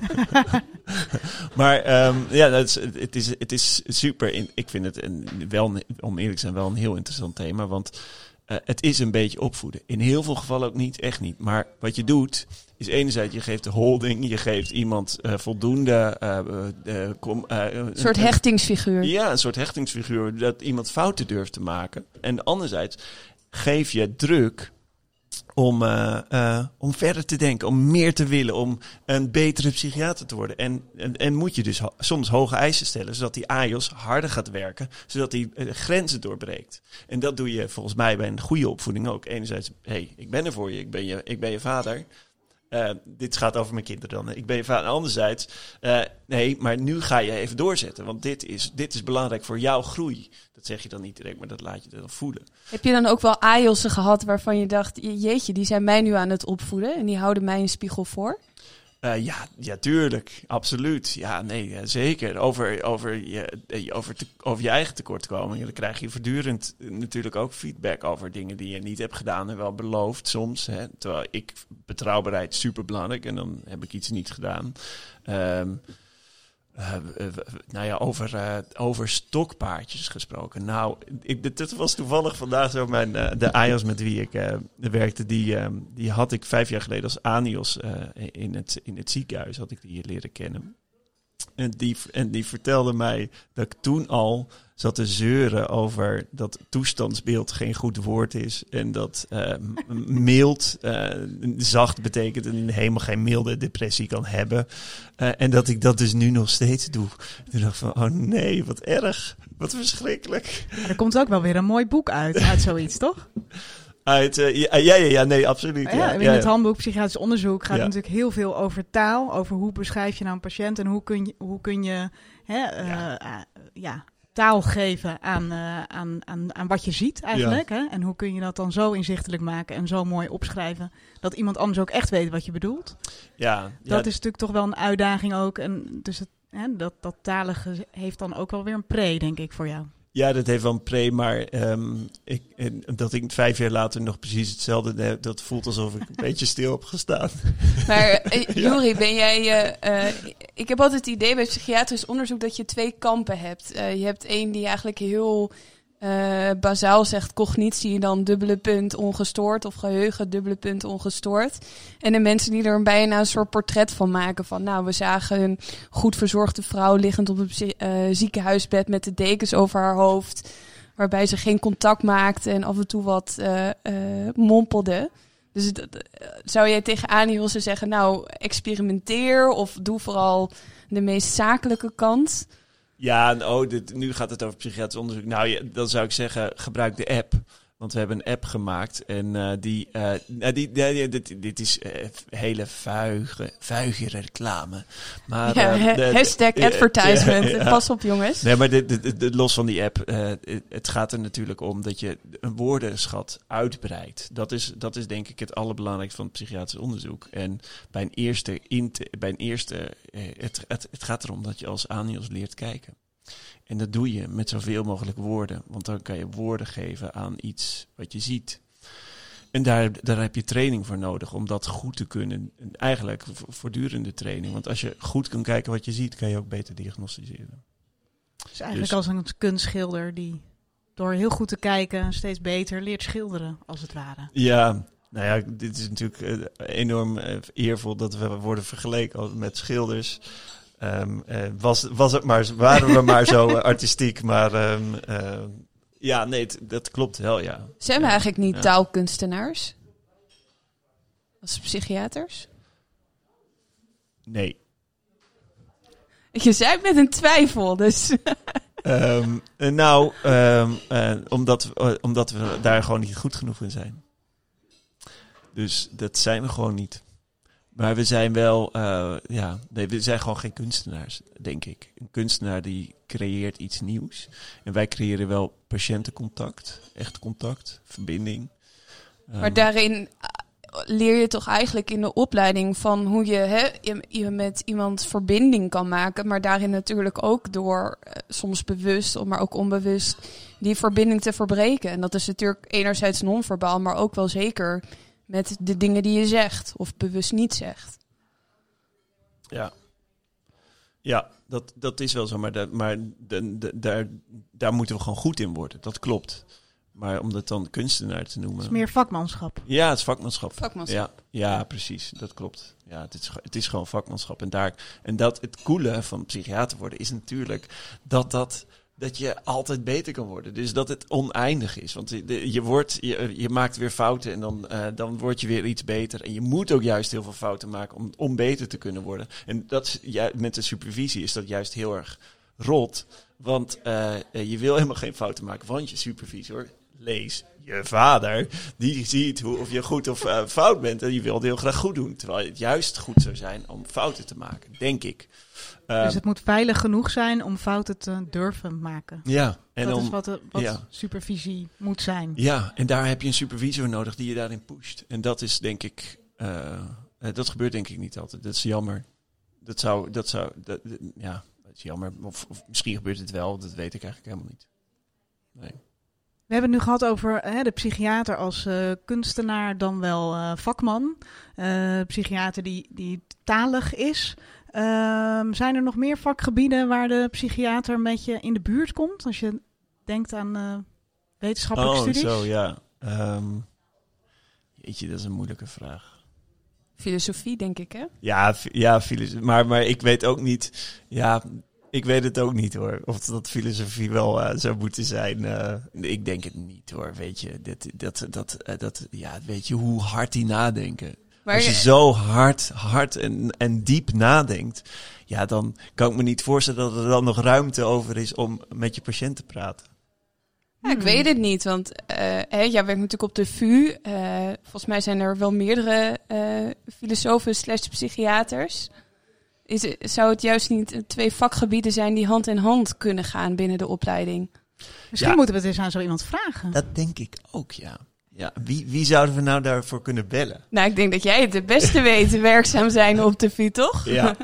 maar um, ja, het is, het, is, het is super. Ik vind het een, wel, om eerlijk te zijn, wel een heel interessant thema. Want uh, het is een beetje opvoeden. In heel veel gevallen ook niet, echt niet. Maar wat je doet, is enerzijds je geeft de holding, je geeft iemand uh, voldoende... Uh, kom, een soort hechtingsfiguur. Ja, een soort hechtingsfiguur, dat iemand fouten durft te maken. En anderzijds geef je druk om, uh, uh, om verder te denken, om meer te willen, om een betere psychiater te worden. En, en, moet je dus soms hoge eisen stellen, zodat die AIOS harder gaat werken, zodat die uh, grenzen doorbreekt. En dat doe je volgens mij bij een goede opvoeding ook. Enerzijds, hey, ik ben er voor je, ik ben je, ik ben je vader. Uh, dit gaat over mijn kinderen dan. Ik ben vader. Anderzijds, uh, nee, maar nu ga je even doorzetten. Want dit is, dit is belangrijk voor jouw groei. Dat zeg je dan niet direct, maar dat laat je dan voelen. Heb je dan ook wel AIOS'en gehad waarvan je dacht... jeetje, die zijn mij nu aan het opvoeden... en die houden mij een spiegel voor? Uh, ja, ja, tuurlijk. Absoluut. Ja, nee, zeker. Over, over, je, over, te, over je eigen tekortkomingen. Dan krijg je voortdurend natuurlijk ook feedback over dingen die je niet hebt gedaan en wel beloofd soms. Hè. Terwijl ik betrouwbaarheid super belangrijk en dan heb ik iets niet gedaan. Um, uh, nou ja, over, uh, over stokpaardjes gesproken. Nou, ik, was toevallig vandaag zo mijn, de AIOS met wie ik werkte. Die, die had ik vijf jaar geleden als ANIOS in, het, in het ziekenhuis, had ik die leren kennen. En die, en die vertelde mij dat ik toen al zat te zeuren over dat toestandsbeeld geen goed woord is. En dat uh, mild, uh, zacht betekent en helemaal geen milde depressie kan hebben. Uh, en dat ik dat dus nu nog steeds doe. Toen dacht ik van, oh nee, wat erg. Wat verschrikkelijk. er komt ook wel weer een mooi boek uit, uit zoiets, toch? Uit, uh, ja, ja, ja, nee, absoluut. Ja, in het handboek psychiatrisch onderzoek gaat natuurlijk heel veel over taal. Over hoe beschrijf je nou een patiënt en hoe kun je, hoe kun je hè, uh, ja. taal geven aan, uh, aan, aan, aan wat je ziet eigenlijk. Hè? En hoe kun je dat dan zo inzichtelijk maken en zo mooi opschrijven... dat iemand anders ook echt weet wat je bedoelt. Ja, dat is natuurlijk toch wel een uitdaging ook. En dus het, hè, dat, dat talige heeft dan ook wel weer een pre, denk ik, voor jou. Ja, dat heeft wel een pre, maar um, ik, dat ik vijf jaar later nog precies hetzelfde heb, dat voelt alsof ik een beetje stil heb gestaan. Maar uh, ben jij, uh, uh, ik heb altijd het idee bij psychiatrisch onderzoek dat je twee kampen hebt. je hebt één die eigenlijk heel uh, bazaal zegt cognitie dan dubbele punt ongestoord of geheugen dubbele punt ongestoord. En de mensen die er bijna een soort portret van maken van nou we zagen een goed verzorgde vrouw liggend op het uh, ziekenhuisbed met de dekens over haar hoofd. Waarbij ze geen contact maakte en af en toe wat uh, mompelde. Dus zou jij tegen Annie zeggen nou experimenteer of doe vooral de meest zakelijke kant? Ja, oh, dit, nu gaat het over psychiatrisch onderzoek. Nou, ja, dan zou ik zeggen, gebruik de app. Want we hebben een app gemaakt en eh, die, nou, die, die, dit, dit is eh, hele vuige, vuige reclame. Maar, Ja, hashtag advertisement. ja, ja. Pas op, jongens. Nee, maar dit, dit- dit- los van die app, het- gaat er natuurlijk om dat je een woordenschat uitbreidt. Dat is, dat is denk ik het allerbelangrijkste van het psychiatrisch onderzoek. En bij een eerste, bij een eerste het, het, het gaat erom dat je als anios leert kijken. En dat doe je met zoveel mogelijk woorden, want dan kan je woorden geven aan iets wat je ziet. En daar, daar heb je training voor nodig om dat goed te kunnen. En eigenlijk vo- voortdurende training. Want als je goed kan kijken wat je ziet, kan je ook beter diagnosticeren. Het is eigenlijk Dus- als een kunstschilder die door heel goed te kijken steeds beter leert schilderen, als het ware. Ja, nou ja, dit is natuurlijk eh, enorm eh, eervol dat we worden vergeleken met schilders. Ehm, eh, was, was het maar, waren we maar zo eh, artistiek, maar ehm, eh, ja, nee, dat klopt wel, ja. Zijn we Ja. eigenlijk niet Ja. taalkunstenaars? Als psychiaters? Nee. Je zei met een twijfel, dus... Ehm, eh, nou, omdat, omdat we daar gewoon niet goed genoeg in zijn. Dus dat zijn we gewoon niet. Maar we zijn wel, eh, ja, nee, we zijn gewoon geen kunstenaars, denk ik. Een kunstenaar die creëert iets nieuws. En wij creëren wel patiëntencontact, echt contact, verbinding. Maar Ehm, daarin ah, leer je toch eigenlijk in de opleiding van hoe je, hè, je, je met iemand verbinding kan maken. Maar daarin natuurlijk ook door, eh, soms bewust, maar ook onbewust, die verbinding te verbreken. En dat is natuurlijk enerzijds non-verbaal, maar ook wel zeker met de dingen die je zegt of bewust niet zegt. Ja. Ja, dat, dat is wel zo. Maar, dat, maar de, de- daar, daar moeten we gewoon goed in worden. Dat klopt. Maar om dat dan kunstenaar te noemen. Het is meer vakmanschap. Ja, het is vakmanschap. Vakmanschap. Ja, ja, precies. Dat klopt. Ja, het is, het is gewoon vakmanschap. En, daar, en dat het coole van psychiater worden is natuurlijk dat, dat, dat je altijd beter kan worden. Dus dat het oneindig is. Want je, wordt, je, je maakt weer fouten en dan, eh, dan word je weer iets beter. En je moet ook juist heel veel fouten maken om, om beter te kunnen worden. En dat ju- met de supervisie is dat juist heel erg rot. Want eh, je wil helemaal geen fouten maken. Want je supervisor, lees je vader, die ziet hoe, of je goed of eh, fout bent. En die wil het heel graag goed doen. Terwijl het juist goed zou zijn om fouten te maken, denk ik. Ehm, dus het moet veilig genoeg zijn om fouten te durven maken. ja, en dat om, is wat, de- wat ja. supervisie moet zijn. Ja, en daar heb je een supervisor nodig die je daarin pusht. En dat is denk ik, eh, eh, dat gebeurt denk ik niet altijd. Dat is jammer. Dat zou, dat zou, dat- ja, dat is jammer. Of, of misschien gebeurt het wel, dat weet ik eigenlijk helemaal niet. Nee. We hebben het nu gehad over hè, de psychiater als eh, kunstenaar, dan wel eh, vakman. Eh, psychiater die, die talig is. Ehm, zijn er nog meer vakgebieden waar de psychiater een beetje in de buurt komt? Als je denkt aan eh, wetenschappelijke Oh, studies. zo, ja. Ehm jeetje, dat is een moeilijke vraag. Filosofie, denk ik, hè? Ja, ja filos- maar, maar ik weet ook niet. Ja, ik weet het ook niet hoor. Of dat filosofie wel eh, zou moeten zijn. eh, ik denk het niet hoor. Weet je, dat, dat, dat, eh, dat, ja, weet je hoe hard die nadenken. Maar Als je zo hard, hard en, en diep nadenkt, ja, dan kan ik me niet voorstellen dat er dan nog ruimte over is om met je patiënt te praten. Ja, ik weet het niet, want eh hè, jij werkt natuurlijk op de VU. Eh, volgens mij zijn er wel meerdere eh, filosofen slash psychiaters. Is, het- zou het juist niet twee vakgebieden zijn die hand in hand kunnen gaan binnen de opleiding? Misschien Ja. moeten we het eens aan zo iemand vragen. Dat denk ik ook, ja. Ja, wie, wie zouden we nou daarvoor kunnen bellen? Nou, ik denk dat jij het het beste weet werkzaam zijn op de VU, toch? Ja.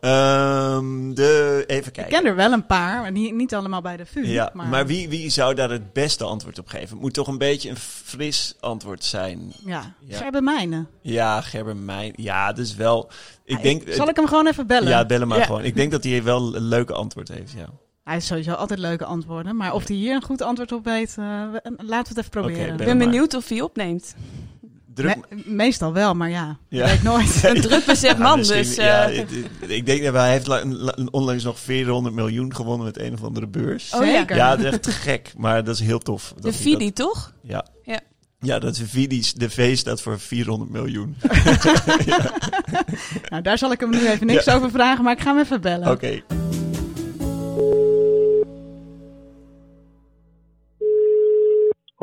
Ehm, de, even Ik kijken. ken er wel een paar, maar niet, niet allemaal bij de VU. Ja, maar, maar, wie, wie zou daar het beste antwoord op geven? Het moet toch een beetje een fris antwoord zijn. Ja, Ja. Gerben Mijnen. Ja, Gerber Mijn. Ja, dus wel. Ik Ja, denk. Zal ik hem gewoon even bellen? Ja, bel hem maar Ja. gewoon. Ik denk dat hij wel een leuke antwoord heeft. Ja. Hij is sowieso altijd leuke antwoorden. Maar of hij hier een goed antwoord op weet, eh, we- laten we het even proberen. Ik ben maar. benieuwd of hij opneemt. Druk. Me- meestal wel, maar ja, Ja. weet nooit. Een druk bezet Ja, man, dus... ja, eh, ik denk dat hij heeft la- la- onlangs nog 400 miljoen gewonnen met een of andere beurs. Oh ja. Zeker. Ja, dat is echt gek, maar dat is heel tof. de Dat- Vidi, toch? ja. Ja. Ja, dat is Vidi's. De V staat voor 400 miljoen. Nou, daar zal ik hem nu even niks Ja. over vragen, maar ik ga hem even bellen. Oké.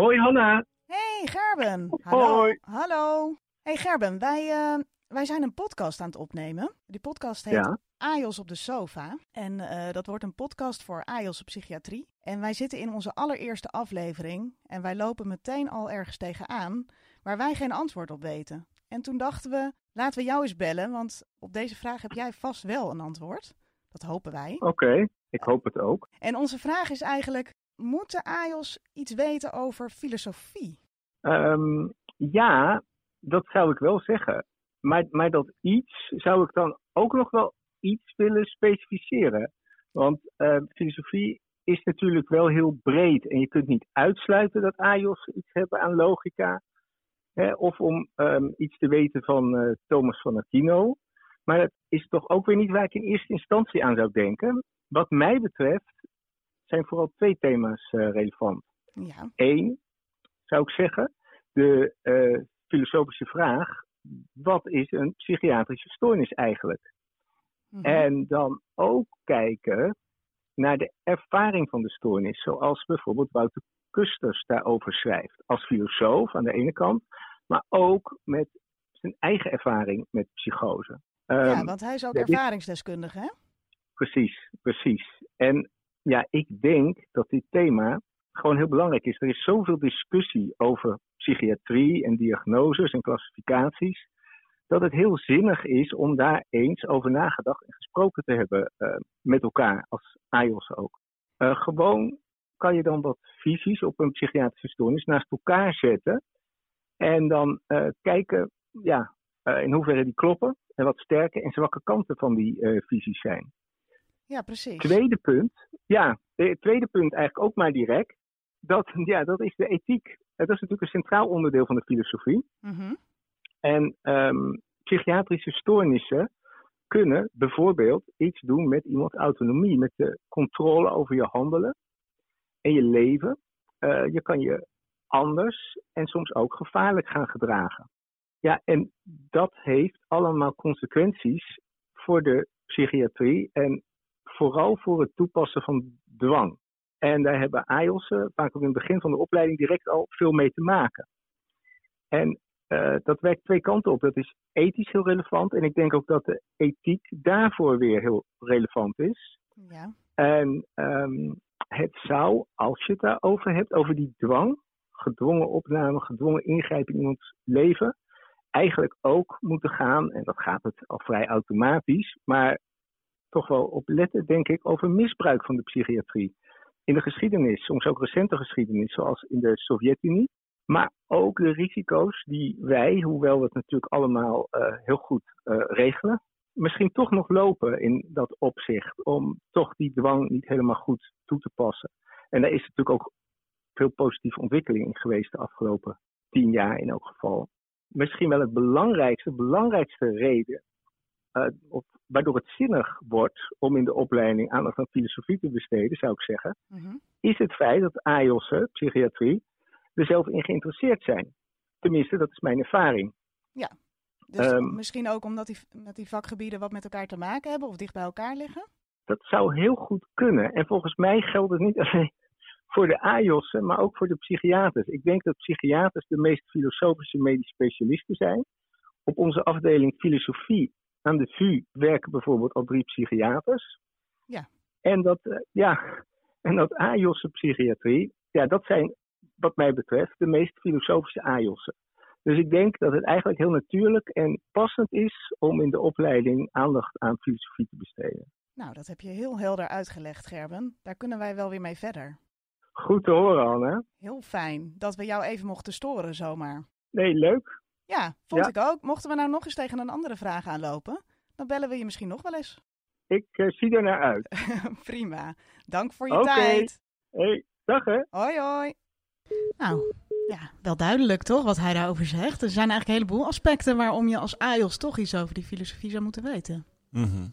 Hoi Hanna. Hey Gerben. Hallo. Hoi. Hallo. Hey Gerben, wij, eh, wij zijn een podcast aan het opnemen. Die podcast heet Ja. AJOS op de sofa. En eh, dat wordt een podcast voor AJOS psychiatrie. En wij zitten in onze allereerste aflevering. En wij lopen meteen al ergens tegenaan waar wij geen antwoord op weten. En toen dachten we, laten we jou eens bellen. Want op deze vraag heb jij vast wel een antwoord. Dat hopen wij. Oké, ik hoop het ook. En onze vraag is eigenlijk, moet de AJOS iets weten over filosofie? Ehm, ja, dat zou ik wel zeggen. Maar, maar dat iets zou ik dan ook nog wel iets willen specificeren. Want eh, filosofie is natuurlijk wel heel breed. En je kunt niet uitsluiten dat AJOS iets hebben aan logica. Hè, of om ehm, iets te weten van eh, Thomas van Aquino. Maar dat is toch ook weer niet waar ik in eerste instantie aan zou denken. Wat mij betreft zijn vooral twee thema's eh, relevant. Ja, Eén, zou ik zeggen, de eh, filosofische vraag: wat is een psychiatrische stoornis eigenlijk? mhm. En dan ook kijken naar de ervaring van de stoornis, zoals bijvoorbeeld Wouter Kusters daarover schrijft. Als filosoof aan de ene kant, maar ook met zijn eigen ervaring met psychose. ja, Ehm, want hij is ook ervaringsdeskundige, hè? Precies, precies. En ja, ik denk dat dit thema gewoon heel belangrijk is. Er is zoveel discussie over psychiatrie en diagnoses en klassificaties. Dat het heel zinnig is om daar eens over nagedacht en gesproken te hebben eh, met elkaar, als AIOS ook. Eh, gewoon kan je dan wat visies op een psychiatrische stoornis naast elkaar zetten. En dan eh, kijken ja, in hoeverre die kloppen en wat sterke en zwakke kanten van die visies zijn. Ja, precies. Tweede punt, ja, het tweede punt eigenlijk ook maar direct. Dat, ja, dat is de ethiek. Dat is natuurlijk een centraal onderdeel van de filosofie. Mhm. En ehm, psychiatrische stoornissen kunnen bijvoorbeeld iets doen met iemands autonomie, met de controle over je handelen en je leven. Eh, je kan je anders en soms ook gevaarlijk gaan gedragen. Ja, en dat heeft allemaal consequenties voor de psychiatrie en vooral voor het toepassen van dwang. En daar hebben AIOS'en vaak ook in het begin van de opleiding direct al veel mee te maken. En eh, dat werkt twee kanten op. Dat is ethisch heel relevant. En ik denk ook dat de ethiek daarvoor weer heel relevant is. Ja. En ehm, het zou, als je het daarover hebt, over die dwang, gedwongen opname, gedwongen ingrijpen in iemands leven, eigenlijk ook moeten gaan, en dat gaat het al vrij automatisch, maar toch wel op letten, denk ik, over misbruik van de psychiatrie. In de geschiedenis, soms ook recente geschiedenis, zoals in de Sovjet-Unie. Maar ook de risico's die wij, hoewel we het natuurlijk allemaal eh, heel goed eh, regelen, misschien toch nog lopen in dat opzicht. Om toch die dwang niet helemaal goed toe te passen. En daar is natuurlijk ook veel positieve ontwikkeling in geweest de afgelopen tien jaar in elk geval. Misschien wel het belangrijkste, belangrijkste reden eh, waardoor het zinnig wordt om in de opleiding aandacht aan filosofie te besteden, zou ik zeggen, Mhm. is het feit dat AIOS'en, psychiatrie, er zelf in geïnteresseerd zijn. Tenminste, dat is mijn ervaring. Dus Ehm. misschien ook omdat die, met die vakgebieden wat met elkaar te maken hebben of dicht bij elkaar liggen? Dat zou heel goed kunnen. En volgens mij geldt het niet alleen voor de AIOS'en, maar ook voor de psychiaters. Ik denk dat psychiaters de meest filosofische medisch specialisten zijn. Op onze afdeling filosofie aan de VU werken bijvoorbeeld al drie psychiaters. Ja. En dat, eh, ja, en dat AIOS'en psychiatrie, ja, dat zijn wat mij betreft de meest filosofische AIOS'en. Dus ik denk dat het eigenlijk heel natuurlijk en passend is om in de opleiding aandacht aan filosofie te besteden. Nou, dat heb je heel helder uitgelegd, Gerben. Daar kunnen wij wel weer mee verder. Goed te horen, Anne. Heel fijn dat we jou even mochten storen zomaar. Nee, leuk. Ja, vond Ja. ik ook. Mochten we nou nog eens tegen een andere vraag aanlopen, dan bellen we je misschien nog wel eens. Ik eh, zie er naar uit. Prima. Dank voor je Oké. tijd. Hey, dag hè. Hoi, hoi. Nou, ja, wel duidelijk toch wat hij daarover zegt. Er zijn eigenlijk een heleboel aspecten waarom je als AIOS toch iets over die filosofie zou moeten weten. Mhm.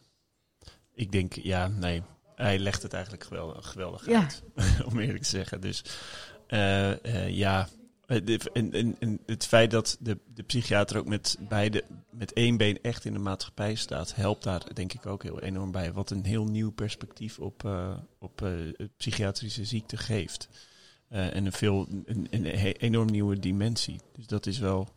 Ik denk, ja, nee. Hij legt het eigenlijk geweldig, geweldig Ja. uit, om eerlijk te zeggen. Dus eh, eh, ja, en, en, en het feit dat de, de psychiater ook met, beide, met één been echt in de maatschappij staat, helpt daar denk ik ook heel enorm bij. Wat een heel nieuw perspectief op, eh, op eh, psychiatrische ziekte geeft. eh, en een, veel, een, een enorm nieuwe dimensie. Dus dat is wel,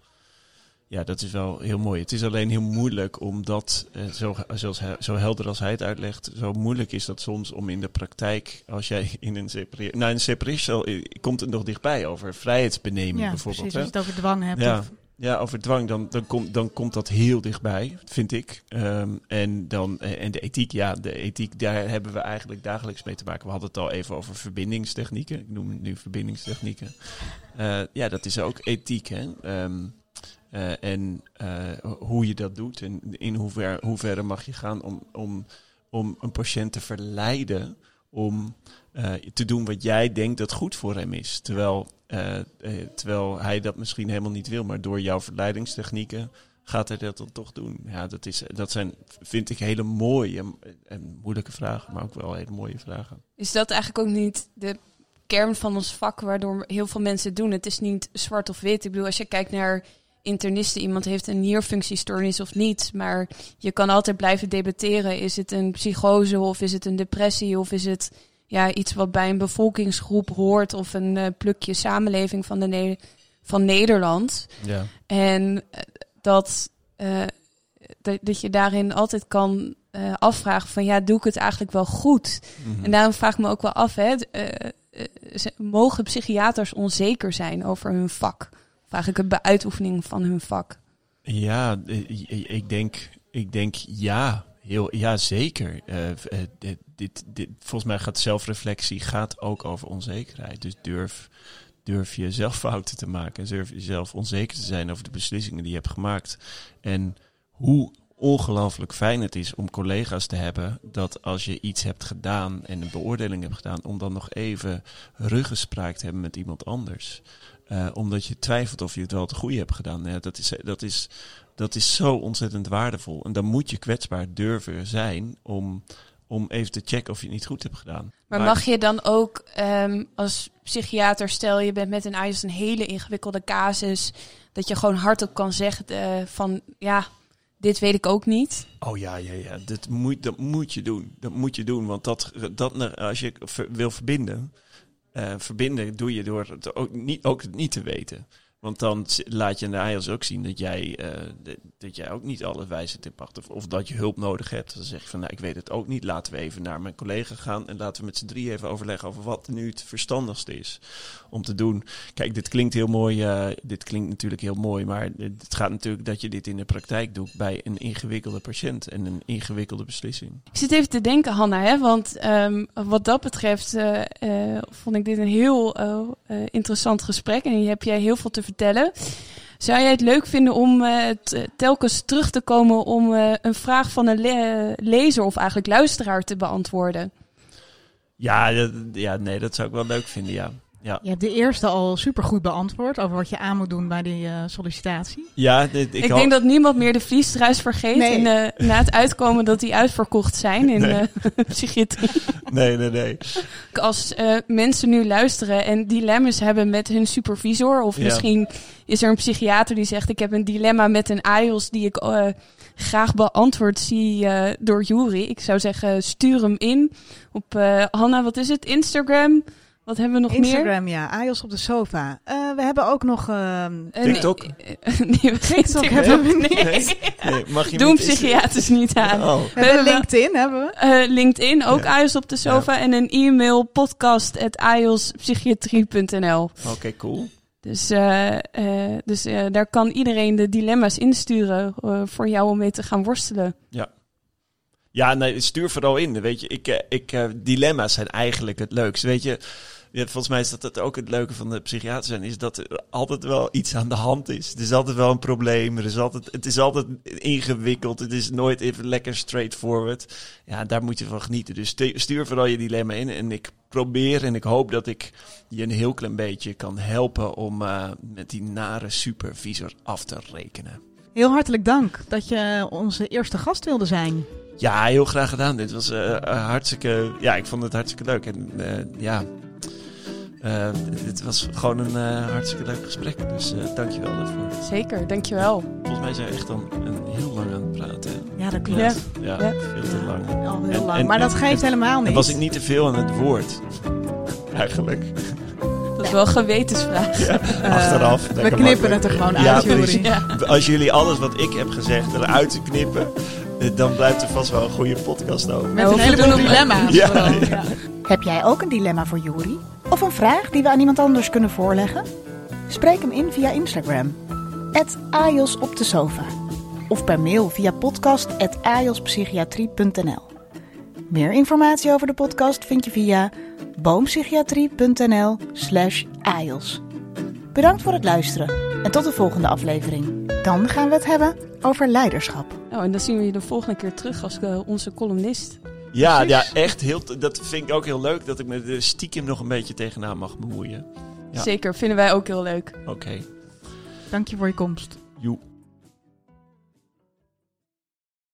ja, dat is wel heel mooi. Het is alleen heel moeilijk omdat, eh, zo, zoals hij, zo helder als hij het uitlegt, zo moeilijk is dat soms om in de praktijk, als jij in een separeer, nou in een separatiencel eh, komt het nog dichtbij over vrijheidsbeneming Ja, bijvoorbeeld. precies. hè? Als je het over dwang hebt. Ja. of- Ja, over dwang, dan, dan, komt dan komt dat heel dichtbij, vind ik. Ehm, en, dan, eh, en de ethiek, ja, de ethiek, daar hebben we eigenlijk dagelijks mee te maken. We hadden het al even over verbindingstechnieken. Ik noem het nu verbindingstechnieken. Eh, ja, dat is ook ethiek, hè. Ehm, eh, en eh, hoe je dat doet en in hoever, hoeverre mag je gaan om, om, om een patiënt te verleiden om eh, te doen wat jij denkt dat goed voor hem is. Terwijl, terwijl hij dat misschien helemaal niet wil, maar door jouw verleidingstechnieken gaat hij dat dan toch doen. Ja, dat, is, dat zijn, vind ik, hele mooie en moeilijke vragen, maar ook wel hele mooie vragen. Is dat eigenlijk ook niet de kern van ons vak, waardoor heel veel mensen het doen? Het is niet zwart of wit. Ik bedoel, als je kijkt naar internisten, iemand heeft een nierfunctiestoornis of niet, maar je kan altijd blijven debatteren. Is het een psychose of is het een depressie of is het ja, iets wat bij een bevolkingsgroep hoort of een eh, plukje samenleving van, de Ne- van Nederland? Ja. En eh, dat, eh, dat, dat je daarin altijd kan afvragen van ja, doe ik het eigenlijk wel goed? Mhm. En daarom vraag ik me ook wel af, hè, mogen psychiaters onzeker zijn over hun vak? Of eigenlijk de uitoefening van hun vak? Ja, eh, ik denk, ik denk ja. Heel, ja, zeker. Eh, eh, dit, dit, volgens mij gaat zelfreflectie gaat ook over onzekerheid. Dus durf, durf je zelf fouten te maken. En durf je zelf onzeker te zijn over de beslissingen die je hebt gemaakt. En hoe ongelooflijk fijn het is om collega's te hebben dat als je iets hebt gedaan en een beoordeling hebt gedaan, om dan nog even ruggespraak te hebben met iemand anders. Eh, omdat je twijfelt of je het wel het goede hebt gedaan. Ja, dat, is, dat, is, dat is zo ontzettend waardevol. En dan moet je kwetsbaar durven zijn om, om even te checken of je het niet goed hebt gedaan. Maar mag je dan ook ehm, als psychiater, stel je bent met een IELTS een hele ingewikkelde casus, dat je gewoon hardop kan zeggen eh, van ja, dit weet ik ook niet. Oh ja, ja, ja. Dat moet, dat moet je doen. Dat moet je doen. Want dat, dat, als je wil verbinden, eh, verbinden doe je door het ook niet, ook niet te weten. Want dan laat je in de ook zien dat jij, eh, dat jij ook niet alle wijsheid in pacht hebt. Of dat je hulp nodig hebt. Dan zeg je van, nou, ik weet het ook niet. Laten we even naar mijn collega gaan. En laten we met z'n drie even overleggen over wat nu het verstandigste is om te doen. Kijk, dit klinkt heel mooi. eh, dit klinkt natuurlijk heel mooi. Maar het gaat natuurlijk dat je dit in de praktijk doet bij een ingewikkelde patiënt en een ingewikkelde beslissing. Ik zit even te denken, Hanna, hè, want ehm, wat dat betreft eh, eh, vond ik dit een heel interessant gesprek en hier heb jij heel veel te vertellen. Zou jij het leuk vinden om eh, t- telkens terug te komen om eh, een vraag van een le- lezer of eigenlijk luisteraar te beantwoorden? Ja, dat- ja, nee, dat zou ik wel leuk vinden, ja. Ja, Je hebt de eerste al supergoed beantwoord over wat je aan moet doen bij die eh, sollicitatie. ja dit, ik, denk dat niemand meer de vliestruis vergeet Nee. in, eh, na het uitkomen dat die uitverkocht zijn in Nee. eh, psychiatrie. Nee, nee, nee. als eh, mensen nu luisteren en dilemma's hebben met hun supervisor, of Ja. misschien is er een psychiater die zegt: Ik heb een dilemma met een IELTS die ik graag beantwoord zie eh, door Jury. Ik zou zeggen: stuur hem in op eh, Hanna, wat is het? Instagram. Wat hebben we nog meer? Instagram, ja. Ajos op de sofa. Eh, we hebben ook nog... ehm, Eh, TikTok? Nee, eh, nee, we geen TikTok TikTok. hebben we Nee. Nee, nee, mag je Doen niet eens- psychiaters niet aan. Oh, we hebben LinkedIn, hebben we. Eh, LinkedIn, ook Ja. IELTS op de sofa. En een e-mail podcast.ielspsychiatrie.nl. oké, cool. Dus, eh, eh, dus eh, daar kan iedereen de dilemma's insturen eh, voor jou om mee te gaan worstelen. Ja, nee, stuur vooral in. Weet je, ik, eh, ik, eh, dilemma's zijn eigenlijk het leukst. Weet je, ja, volgens mij is dat ook het leuke van de psychiater zijn, is dat er altijd wel iets aan de hand is. Er is altijd wel een probleem. Er is altijd, het is altijd ingewikkeld. Het is nooit even lekker straightforward. Ja, daar moet je van genieten. Dus stu- stuur vooral je dilemma in. En ik probeer en ik hoop dat ik je een heel klein beetje kan helpen om eh, met die nare supervisor af te rekenen. Heel hartelijk dank dat je onze eerste gast wilde zijn. Ja, heel graag gedaan. Dit was eh, eh, hartstikke. Ja, ik vond het hartstikke leuk. En ja, eh, dit was gewoon een eh, hartstikke leuk gesprek. Dus eh dankjewel daarvoor. Zeker, dankjewel. Volgens mij zijn we echt dan een heel lang aan het praten. hè? Ja, dat klopt. Ja. Ja, Ja. veel te lang. Al heel En- lang. en- maar dat en- geeft helemaal En niet. was ik niet te veel aan het woord? Eigenlijk. Dat is wel een gewetensvraag. Achteraf. we knippen het er gewoon Ja, uit. Ja. Als jullie alles wat ik heb gezegd eruit knippen, dan blijft er vast wel een goede podcast over. Met een heleboel dilemma's. Ja, vooral. ja. Ja. Heb jij ook een dilemma voor Juri? Of een vraag die we aan iemand anders kunnen voorleggen? Spreek hem in via Instagram. @ajos op de. Of per mail via podcast.ajospsychiatrie.nl Meer informatie over de podcast vind je via boompsychiatrie.nl slash. Bedankt voor het luisteren en tot de volgende aflevering. Dan gaan we het hebben over leiderschap. Nou, en dan zien we je de volgende keer terug als eh, onze columnist. Ja, ja, echt heel. Dat vind ik ook heel leuk dat ik me er stiekem nog een beetje tegenaan mag bemoeien. Ja. Zeker, vinden wij ook heel leuk. Oké, Dank je voor je komst. joe.